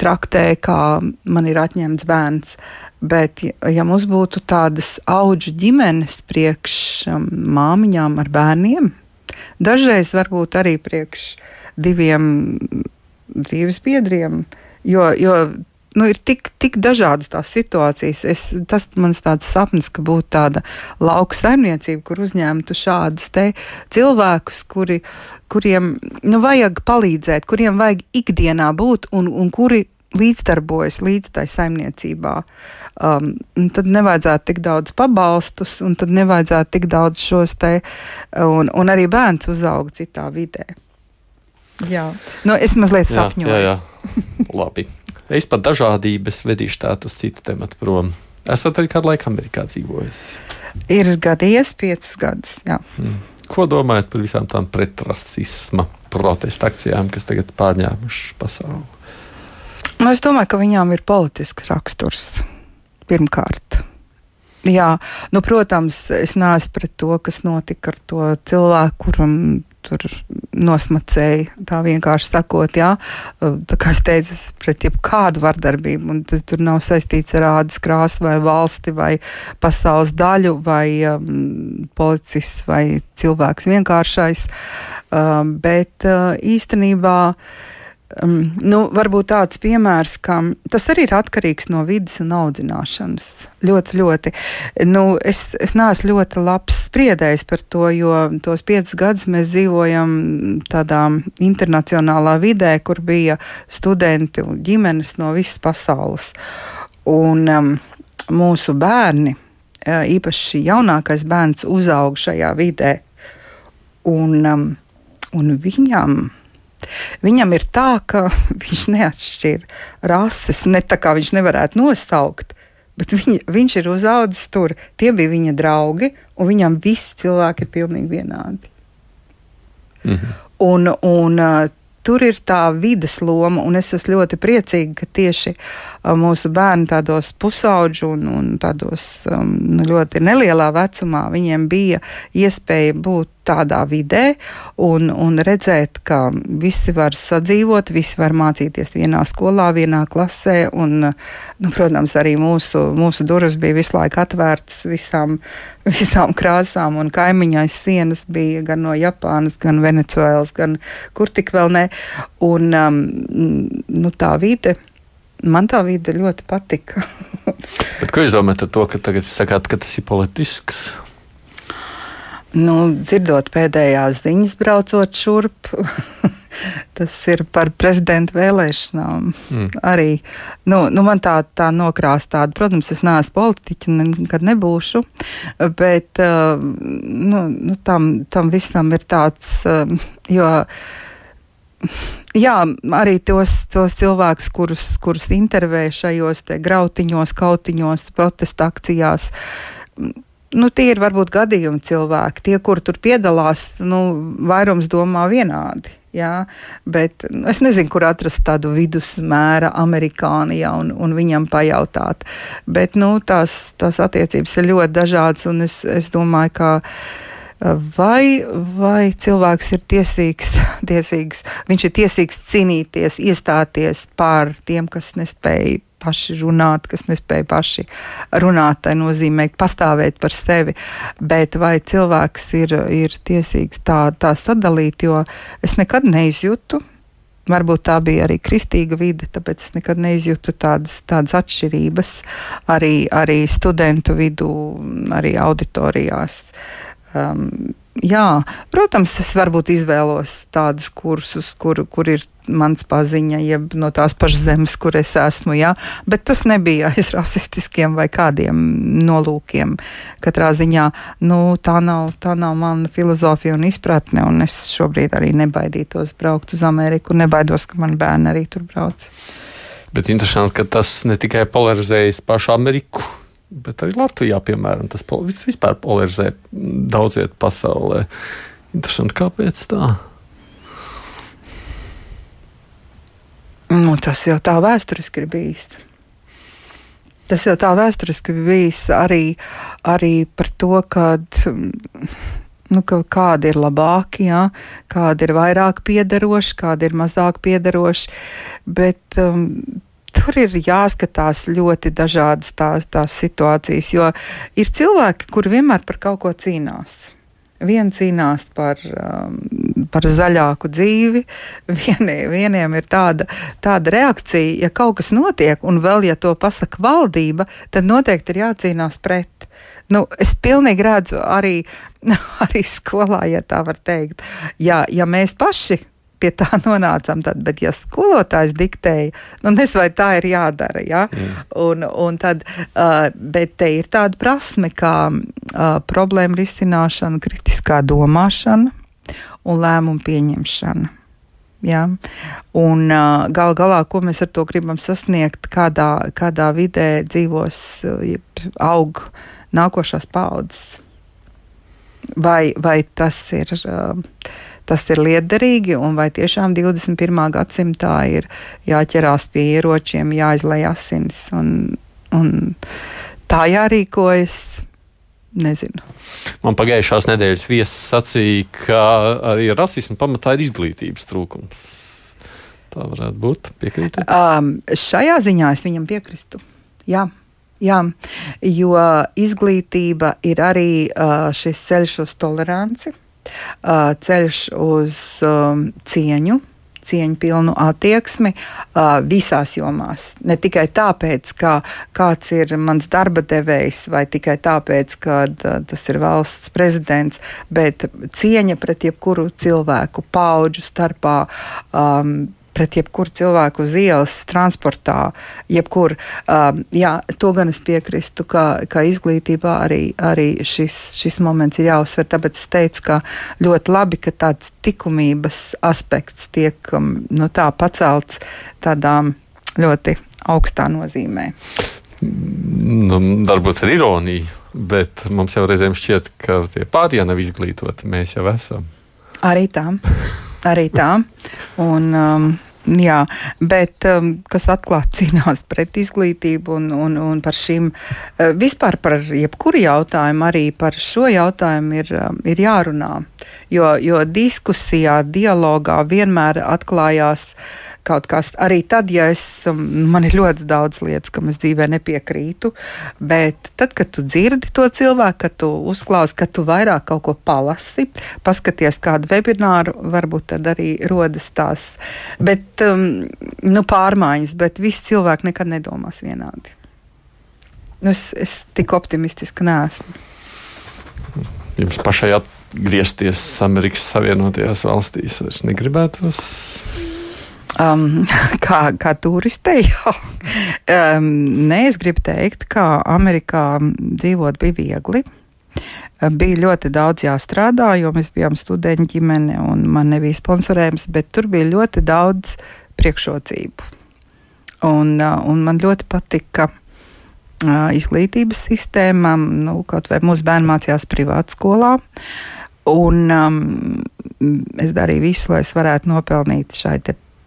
traktē, kā man ir atņemts bērns. Bet, ja mums būtu tādas auga ģimenes priekš um, māmiņām ar bērniem, dažreiz varbūt arī priekš diviem dzīves biedriem, jo, jo nu, ir tik, tik dažādas tās situācijas. Es, tas mans tāds sapnis, ka būtu tāda lauka saimniecība, kur uzņemtu šādus cilvēkus, kuri, kuriem nu, vajag palīdzēt, kuriem vajag ikdienā būt un, un kuri līdzdarbojas līdz tai saimniecībā. Um, tad nevajadzētu tik daudz pabalstus, un tad nevajadzētu tik daudz šos te, un, un arī bērns uzaug citā vidē. Jā, nu, es mazliet sapņoju. Jā, jā, jā. labi. Es pat dažādības vedīšu tādu citu tematu prom. Esat arī kādu laiku Amerikā dzīvojis? Ir gadījies piecus gadus. Jā. Hmm. Ko domājat par visām tām pretrasisma protesta akcijām, kas tagad pārņēmušas pasauli? Nu, es domāju, ka viņām ir politisks raksturs pirmkārt. Jā, nu, protams, es neesmu pret to, kas notika ar to cilvēku, kuram tur nosmacēja, tā vienkārši sakot, jā, tā kā es teicu, pret jebkādu vardarbību, un tas tur nav saistīts ar ādas krāsu vai valsti vai pasaules daļu vai um, policists vai cilvēks vienkāršais, um, bet uh, īstenībā uh, um, nu, varbūt tāds piemērs, ka tas arī ir atkarīgs no vidas un audzināšanas. Ļoti, ļoti. Nu, es, es neesmu ļoti labs spriedējis par to, jo tos piecus gadus mēs dzīvojam tādā internacionālā vidē, kur bija studenti un ģimenes no visas pasaules. Un um, mūsu bērni, īpaši jaunākais bērns, uzaug šajā vidē. Un, um, un viņam Viņam ir tā, ka viņš neatšķir rases, ne tā kā viņš nevarētu nosaukt. Bet viņa, viņš ir uzaugusi tur. Tie bija viņa draugi, un viņam visi cilvēki ir pilnīgi vienādi. Mhm. Un, un tur ir tā vidas loma, un es esmu ļoti priecīga, ka tieši uh, mūsu bērni tādos pusauģu un, un tādos um, nu, ļoti nelielā vecumā viņiem bija iespēja būt tādā vidē un, un redzēt, ka visi var sadzīvot, visi var mācīties vienā skolā, vienā klasē. Un, nu, protams, arī mūsu, mūsu durvis bija visu laiku atvērtas visām, visām krāsām, un kaimiņais sienas bija gan no Japānas, gan Venecuēlas, gan kur tik vēl ne. Un, um, nu, tā vide. Man tā vide ļoti patika. Bet, ko jūs domājat par to, ka tagad sakāt, ka tas ir politisks? Nu, dzirdot pēdējās ziņas, braucot šurp, tas ir par prezidenta vēlēšanām. Mm. Arī nu, nu man tā, tā nokrāsa tāda, protams, es neesmu politiķa, nekad nebūšu, bet uh, nu, nu, tam, tam visam ir tāds, uh, jo. Jā, arī tos, tos cilvēkus, kurus, kurus intervē šajos grautiņos, kautiņos, protesta akcijās nu, tie ir varbūt gadījumi cilvēki. Tie, kur tur piedalās, nu, vairums domā vienādi. Jā, bet nu, es nezinu, kur atrast tādu vidusmēra amerikāni ja, un, un viņam pajautāt. Bet nu, tās, tās attiecības ir ļoti dažādas, un es, es domāju, ka vai, vai cilvēks ir tiesīgs, tiesīgs, viņš ir tiesīgs cīnīties, iestāties pār tiem, kas nespēja paši runāt, kas nespēja paši runāt, tai nozīmē pastāvēt par sevi. Bet vai cilvēks ir, ir tiesīgs tā, tā sadalīt, jo es nekad neizjūtu. Varbūt tā bija arī kristīga vide, tāpēc es nekad neizjūtu tādas, tādas atšķirības arī, arī studentu vidū, arī auditorijās. Um, Jā, protams, es varbūt izvēlos tādus kursus, kur, kur ir mans paziņa, jeb no tās pašas zemes, kur es esmu. Jā. Bet tas nebija aiz rasistiskiem vai kādiem nolūkiem. Katrā ziņā nu, tā, nav, tā nav mana filozofija un izpratne. Un es šobrīd arī nebaidītos braukt uz Ameriku. Nebaidos, ka man bērni arī tur brauc. Bet interesanti, ka tas ne tikai polarizējas pašu Ameriku bet arī Latvijā, piemēram, tas vispār polarizē daudz vietu pasaulē. Interesanti, kāpēc tā? Nu, tas jau tā vēsturiski ir bijis. Tas jau tā vēsturiski bijis arī, arī par to, kad, nu, ka kādi ir labāki, ja? kādi ir vairāk piederoši, kādi ir mazāk piederoši. Bet um, tur ir jāskatās ļoti dažādas tās, tās situācijas, jo ir cilvēki, kuri vienmēr par kaut ko cīnās. Viena cīnās par, um, par zaļāku dzīvi, Vieni, vieniem ir tāda, tāda reakcija, ja kaut kas notiek, un vēl ja to pasaka valdība, tad noteikti ir jācīnās pret. Nu, es pilnīgi redzu arī, arī skolā, ja tā var teikt, ja, ja mēs paši pie tā nonācām. Tad, bet, ja skolotājs diktēja, nu, nezinu, vai tā ir jādara. Ja? Mm. Un, un tad, uh, bet te ir tāda prasme kā uh, problēma risināšana, kritiskā domāšana un lēmumu pieņemšana. Ja? Un uh, gal galā, ko mēs ar to gribam sasniegt, kādā, kādā vidē dzīvos, uh, aug nākošās paudzes. Vai, vai tas ir uh, tas ir liederīgi, un vai tiešām 21. gadsimtā ir jāķerās pie ieročiem, jāizlai asins un, un tā jārīkojas. Nezinu. Man pagājušās nedēļas viesis sacīja, ka arī rasismu pamatā ir izglītības trūkums. Tā varētu būt. Piekrītat? Um, šajā ziņā es viņam piekrītu. Jā. Jā, jo izglītība ir arī uh, šis ceļš uz toleranci, ceļš uz um, cieņu, cieņu pilnu attieksmi uh, visās jomās. Ne tikai tāpēc, ka kāds ir mans darba devējs, vai tikai tāpēc, ka uh, tas ir valsts prezidents, bet cieņa pret jebkuru cilvēku paudžu starpā. Um, pret jebkuru cilvēku uz ielas, transportā, jebkur. Um, jā, to gan es piekrītu, ka, ka izglītībā arī, arī šis, šis moments ir jāuzsver. Tāpēc es teicu, ka ļoti labi, ka tāds likumības aspekts tiek um, nu, tā pacelts tādā ļoti augstā nozīmē. Nu, varbūt ar ironiju, bet mums jau reizēm šķiet, ka tie pārējie nav izglītoti. Mēs jau esam. Arī tā. Arī tā. Un, um, Jā, bet um, kas atklāti cīnās pret izglītību un, un, un par šīm, uh, vispār par jebkuru jautājumu, arī par šo jautājumu ir, um, ir jārunā. Jo, jo diskusijā, dialogā vienmēr atklājās uh, kaut kas. Arī tad, ja es, um, man ir ļoti daudz lietas, kam es dzīvē nepiekrītu, bet tad, kad tu dzirdi to cilvēku, kad tu uzklausi, kad tu vairāk kaut ko palasi, paskaties kādu webināru, varbūt tad arī rodas tās bet, um, nu, pārmaiņas, bet visi cilvēki nekad nedomās vienādi. Nu, es, es tik optimistiski neesmu. Jums pašai atgriezties Amerikas Savienotajās valstīs, es negribētu. Um, kā, kā turistei, jau. Um, nē, es gribu teikt, ka Amerikā dzīvot bija viegli. Bija ļoti daudz jāstrādā, jo mēs bijām studenti ģimene un man nebija sponsorējums, bet tur bija ļoti daudz priekšrocību. Un, uh, un man ļoti patika uh, izglītības sistēma, nu, kaut vai mūsu bērni mācījās privātskolā. Un um, es darīju visu, lai es varētu nopelnīt šai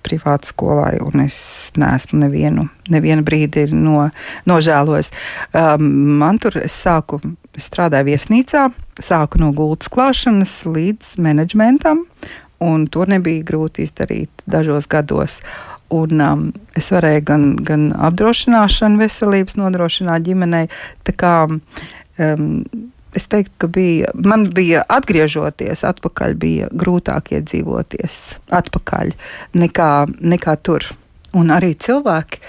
privāta skolai, un es neesmu nevienu, nevienu brīdi no, nožēlojis. Um, man tur es sāku, es strādāju viesnīcā, sāku no gultas klāšanas līdz menedžmentam, un to nebija grūti izdarīt dažos gados. Un, um, es varēju gan, gan apdrošināšanu, veselības nodrošināt ģimenei. Tā kā um, es teiktu, ka bija, man bija atgriežoties atpakaļ, bija grūtāk iedzīvoties atpakaļ nekā, nekā tur. Un arī cilvēki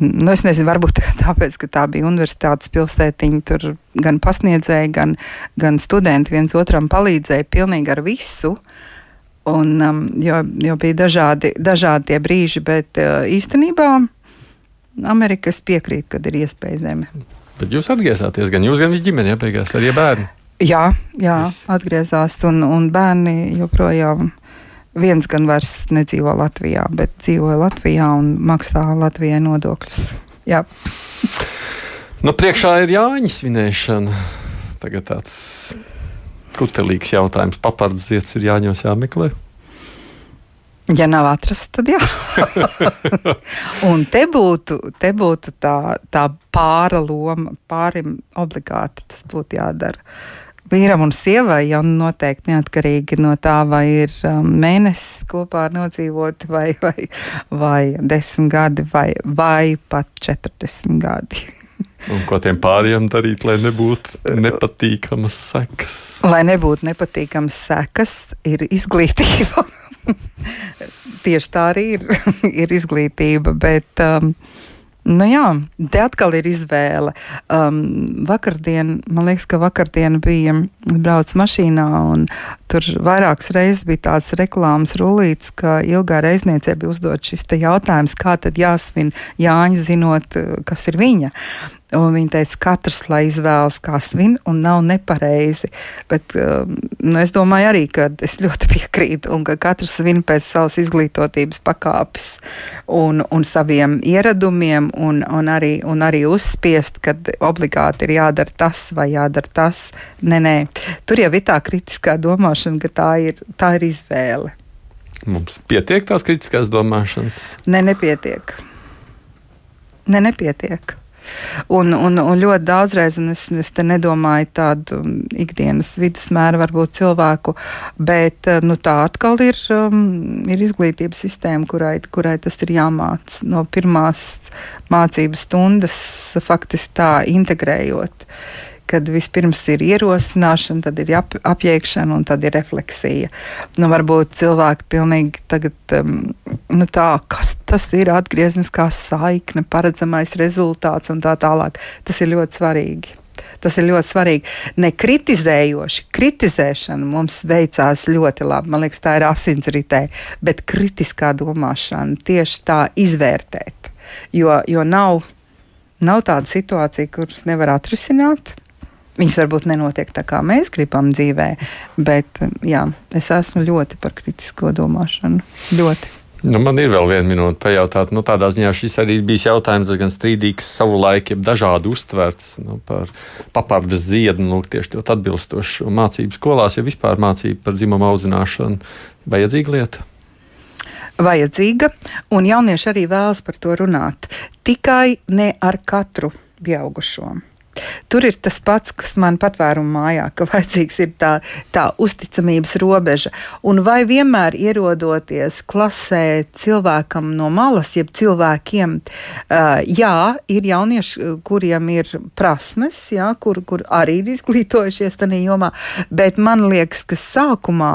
nu, es nezinu, varbūt tāpēc, ka tā bija universitātes pilsētiņa, tur gan pasniedzēji, gan, gan studenti viens otram palīdzēja pilnīgi ar visu. Un, um, jo, jo bija dažādi, dažādi brīži, bet uh, īstenībā Amerikas piekrīt, kad ir iespēja zeme. Bet jūs atgriezāties gan jūs, gan viņa ģimene, ja beigās arī bērni. Jā, jā atgriezās, un, un bērni joprojām viens gan vairs nedzīvo Latvijā, bet dzīvo Latvijā un maksā Latvijai nodokļus. Jā. Nu, priekšā ir Jāņa svinēšana. Tagad tāds kutelīgs jautājums. Papardziets ir jāņos jāmeklē. Ja nav atrasts, tad jā. un te būtu, te būtu tā, tā pāra loma, pārim obligāti tas būtu jādara. Vīram un sievai jau noteikti neatkarīgi no tā, vai ir um, mēnesis kopā nodzīvot, vai, vai, vai desmit gadi, vai, vai pat četrdesmit gadi. Un ko tiem pāriem darīt, lai nebūtu nepatīkamas sekas? Lai nebūtu nepatīkamas sekas, ir izglītība. Tieši tā arī ir, ir izglītība. Bet, um, Nu jā, te atkal ir izvēle. Um, vakardien, man liekas, ka vakardien bija brauc mašīnā, un tur vairākas reizes bija tāds reklāmas rullīts, ka ilgā reizniecē bija uzdot šis jautājums, kā tad jāsvin Jāņa, zinot, kas ir viņa. Un viņa teica, katrs lai izvēlas, kā svin, un nav nepareizi. Bet um, nu, es domāju, arī, ka es ļoti piekrītu, un ka katrs svin pēc savas izglītotības pakāpes un, un saviem ieradumiem, un, un, arī, un arī uzspiest, ka obligāti ir jādara tas vai jādara tas. Nē, nē, tur jau ir tā kritiskā domāšana, ka tā ir, tā ir izvēle. Mums pietiek tās kritiskās domāšanas? Nē, ne, nepietiek. Ne, nepietiek. Un, un, un ļoti daudzreiz, un es, es te nedomāju tādu ikdienas vidusmēru, varbūt cilvēku, bet eh, nu, tā atkal ir, um, ir izglītības sistēma, kurai, kurai tas ir jāmāc no pirmās mācību stundas, faktiski tā integrējot. Uh, kad vispirms ir ierosināšana, tad ir ap, apjēgšana un tad ir refleksija. Nu, varbūt cilvēki pilnīgi tagad, um, nu tā, kas tas ir, atgriezniskā saikne, paredzamais rezultāts un tā tālāk. Tas ir ļoti svarīgi. Tas ir ļoti svarīgi. Nekritizējoši, kritizēšana mums veicās ļoti labi. Man liekas, tā ir asinsritē, bet kritiskā domāšana tieši tā izvērtēt. Jo, jo nav, nav tāda situācija, kuras nevar atrisināt. Viņas varbūt nenotiek tā, kā mēs gribam dzīvē, bet jā, es esmu ļoti par kritisko domāšanu. Ļoti. Nu, man ir vēl viena minūte pajautāt. Nu, tādā ziņā šis arī bija jautājums diezgan strīdīgs savu laiku, jeb dažādi uztverts nu, par papardes ziedu. Nu, tieši ļoti atbilstoši mācību skolās, ja vispār mācība par dzimumu audzināšanu vajadzīga lieta. Vajadzīga, un jaunieši arī vēlas par to runāt. Tikai ne ar katru pieaugušo. Tur ir tas pats, kas man patvērumu mājā, ka vajadzīgs ir tā, tā uzticamības robeža. Un vai vienmēr ierodoties klasē cilvēkam no malas, jeb cilvēkiem, uh, jā, ir jaunieši, kuriem ir prasmes, jā, kur, kur arī ir izglītojušies tajā jomā, bet man liekas, ka sākumā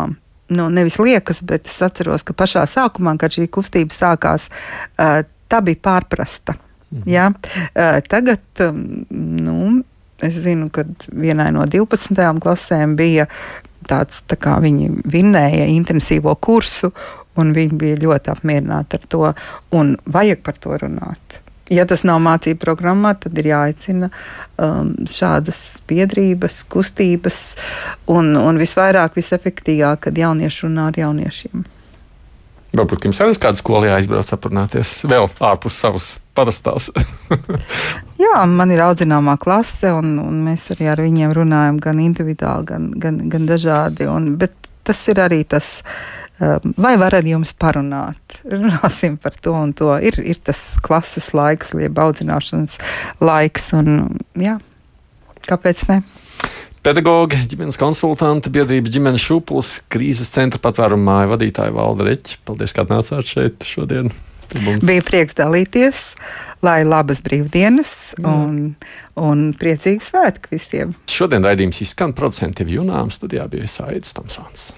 nu, nevis liekas, bet es atceros, ka pašā sākumā, kad šī kustība sākās, tā bija pārprasta. Mhm. Uh, tagad, nu, es zinu, ka vienai no 12. klasēm bija tāds, tā kā viņi vinnēja intensīvo kursu, un viņi bija ļoti apmierināti ar to, un vajag par to runāt. Ja tas nav mācību programmā, tad ir jāaicina um, šādas biedrības, kustības, un, un visvairāk, visefektīvāk, kad jaunieši runā ar jauniešiem. Varbūt jums arī kādā skolā jāizbrauc aprunāties vēl ārpus savas parastās. Jā, man ir audzināmā klase, un, un mēs arī ar viņiem runājam gan individuāli, gan, gan, gan dažādi. Un, bet tas ir arī tas, um, vai var ar jums parunāt. Runāsim par to un to. Ir, ir tas klases laiks, jeb audzināšanas laiks, un jā, kāpēc ne? Pedagoģi, ģimenes konsultanti, biedrības ģimenes šūpulis, krīzes centra patvērumu māju vadītāja Valda Reķa. Paldies, ka atnācāt šeit šodien. Bija prieks dalīties, lai labas brīvdienas un, un priecīgi svētki visiem. Šodien raidījums izskan producentiem Junām studijā bija Saidis Tomsons.